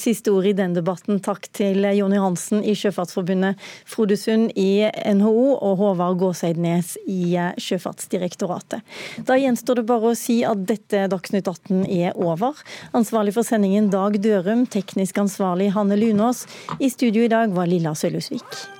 siste ord i den debatten. Takk til Jonny Hansen i Sjøfartsforbundet, Frode Sund i NHO og Håvard Gåseidnes i Sjøfartsdirektoratet. Da gjenstår det bare å si at dette Dagsnytt 18 er over. Ansvarlig for sendingen Dag Dørum, teknisk ansvarlig Hanne Lunås. I studio i dag var Lilla Sølhusvik.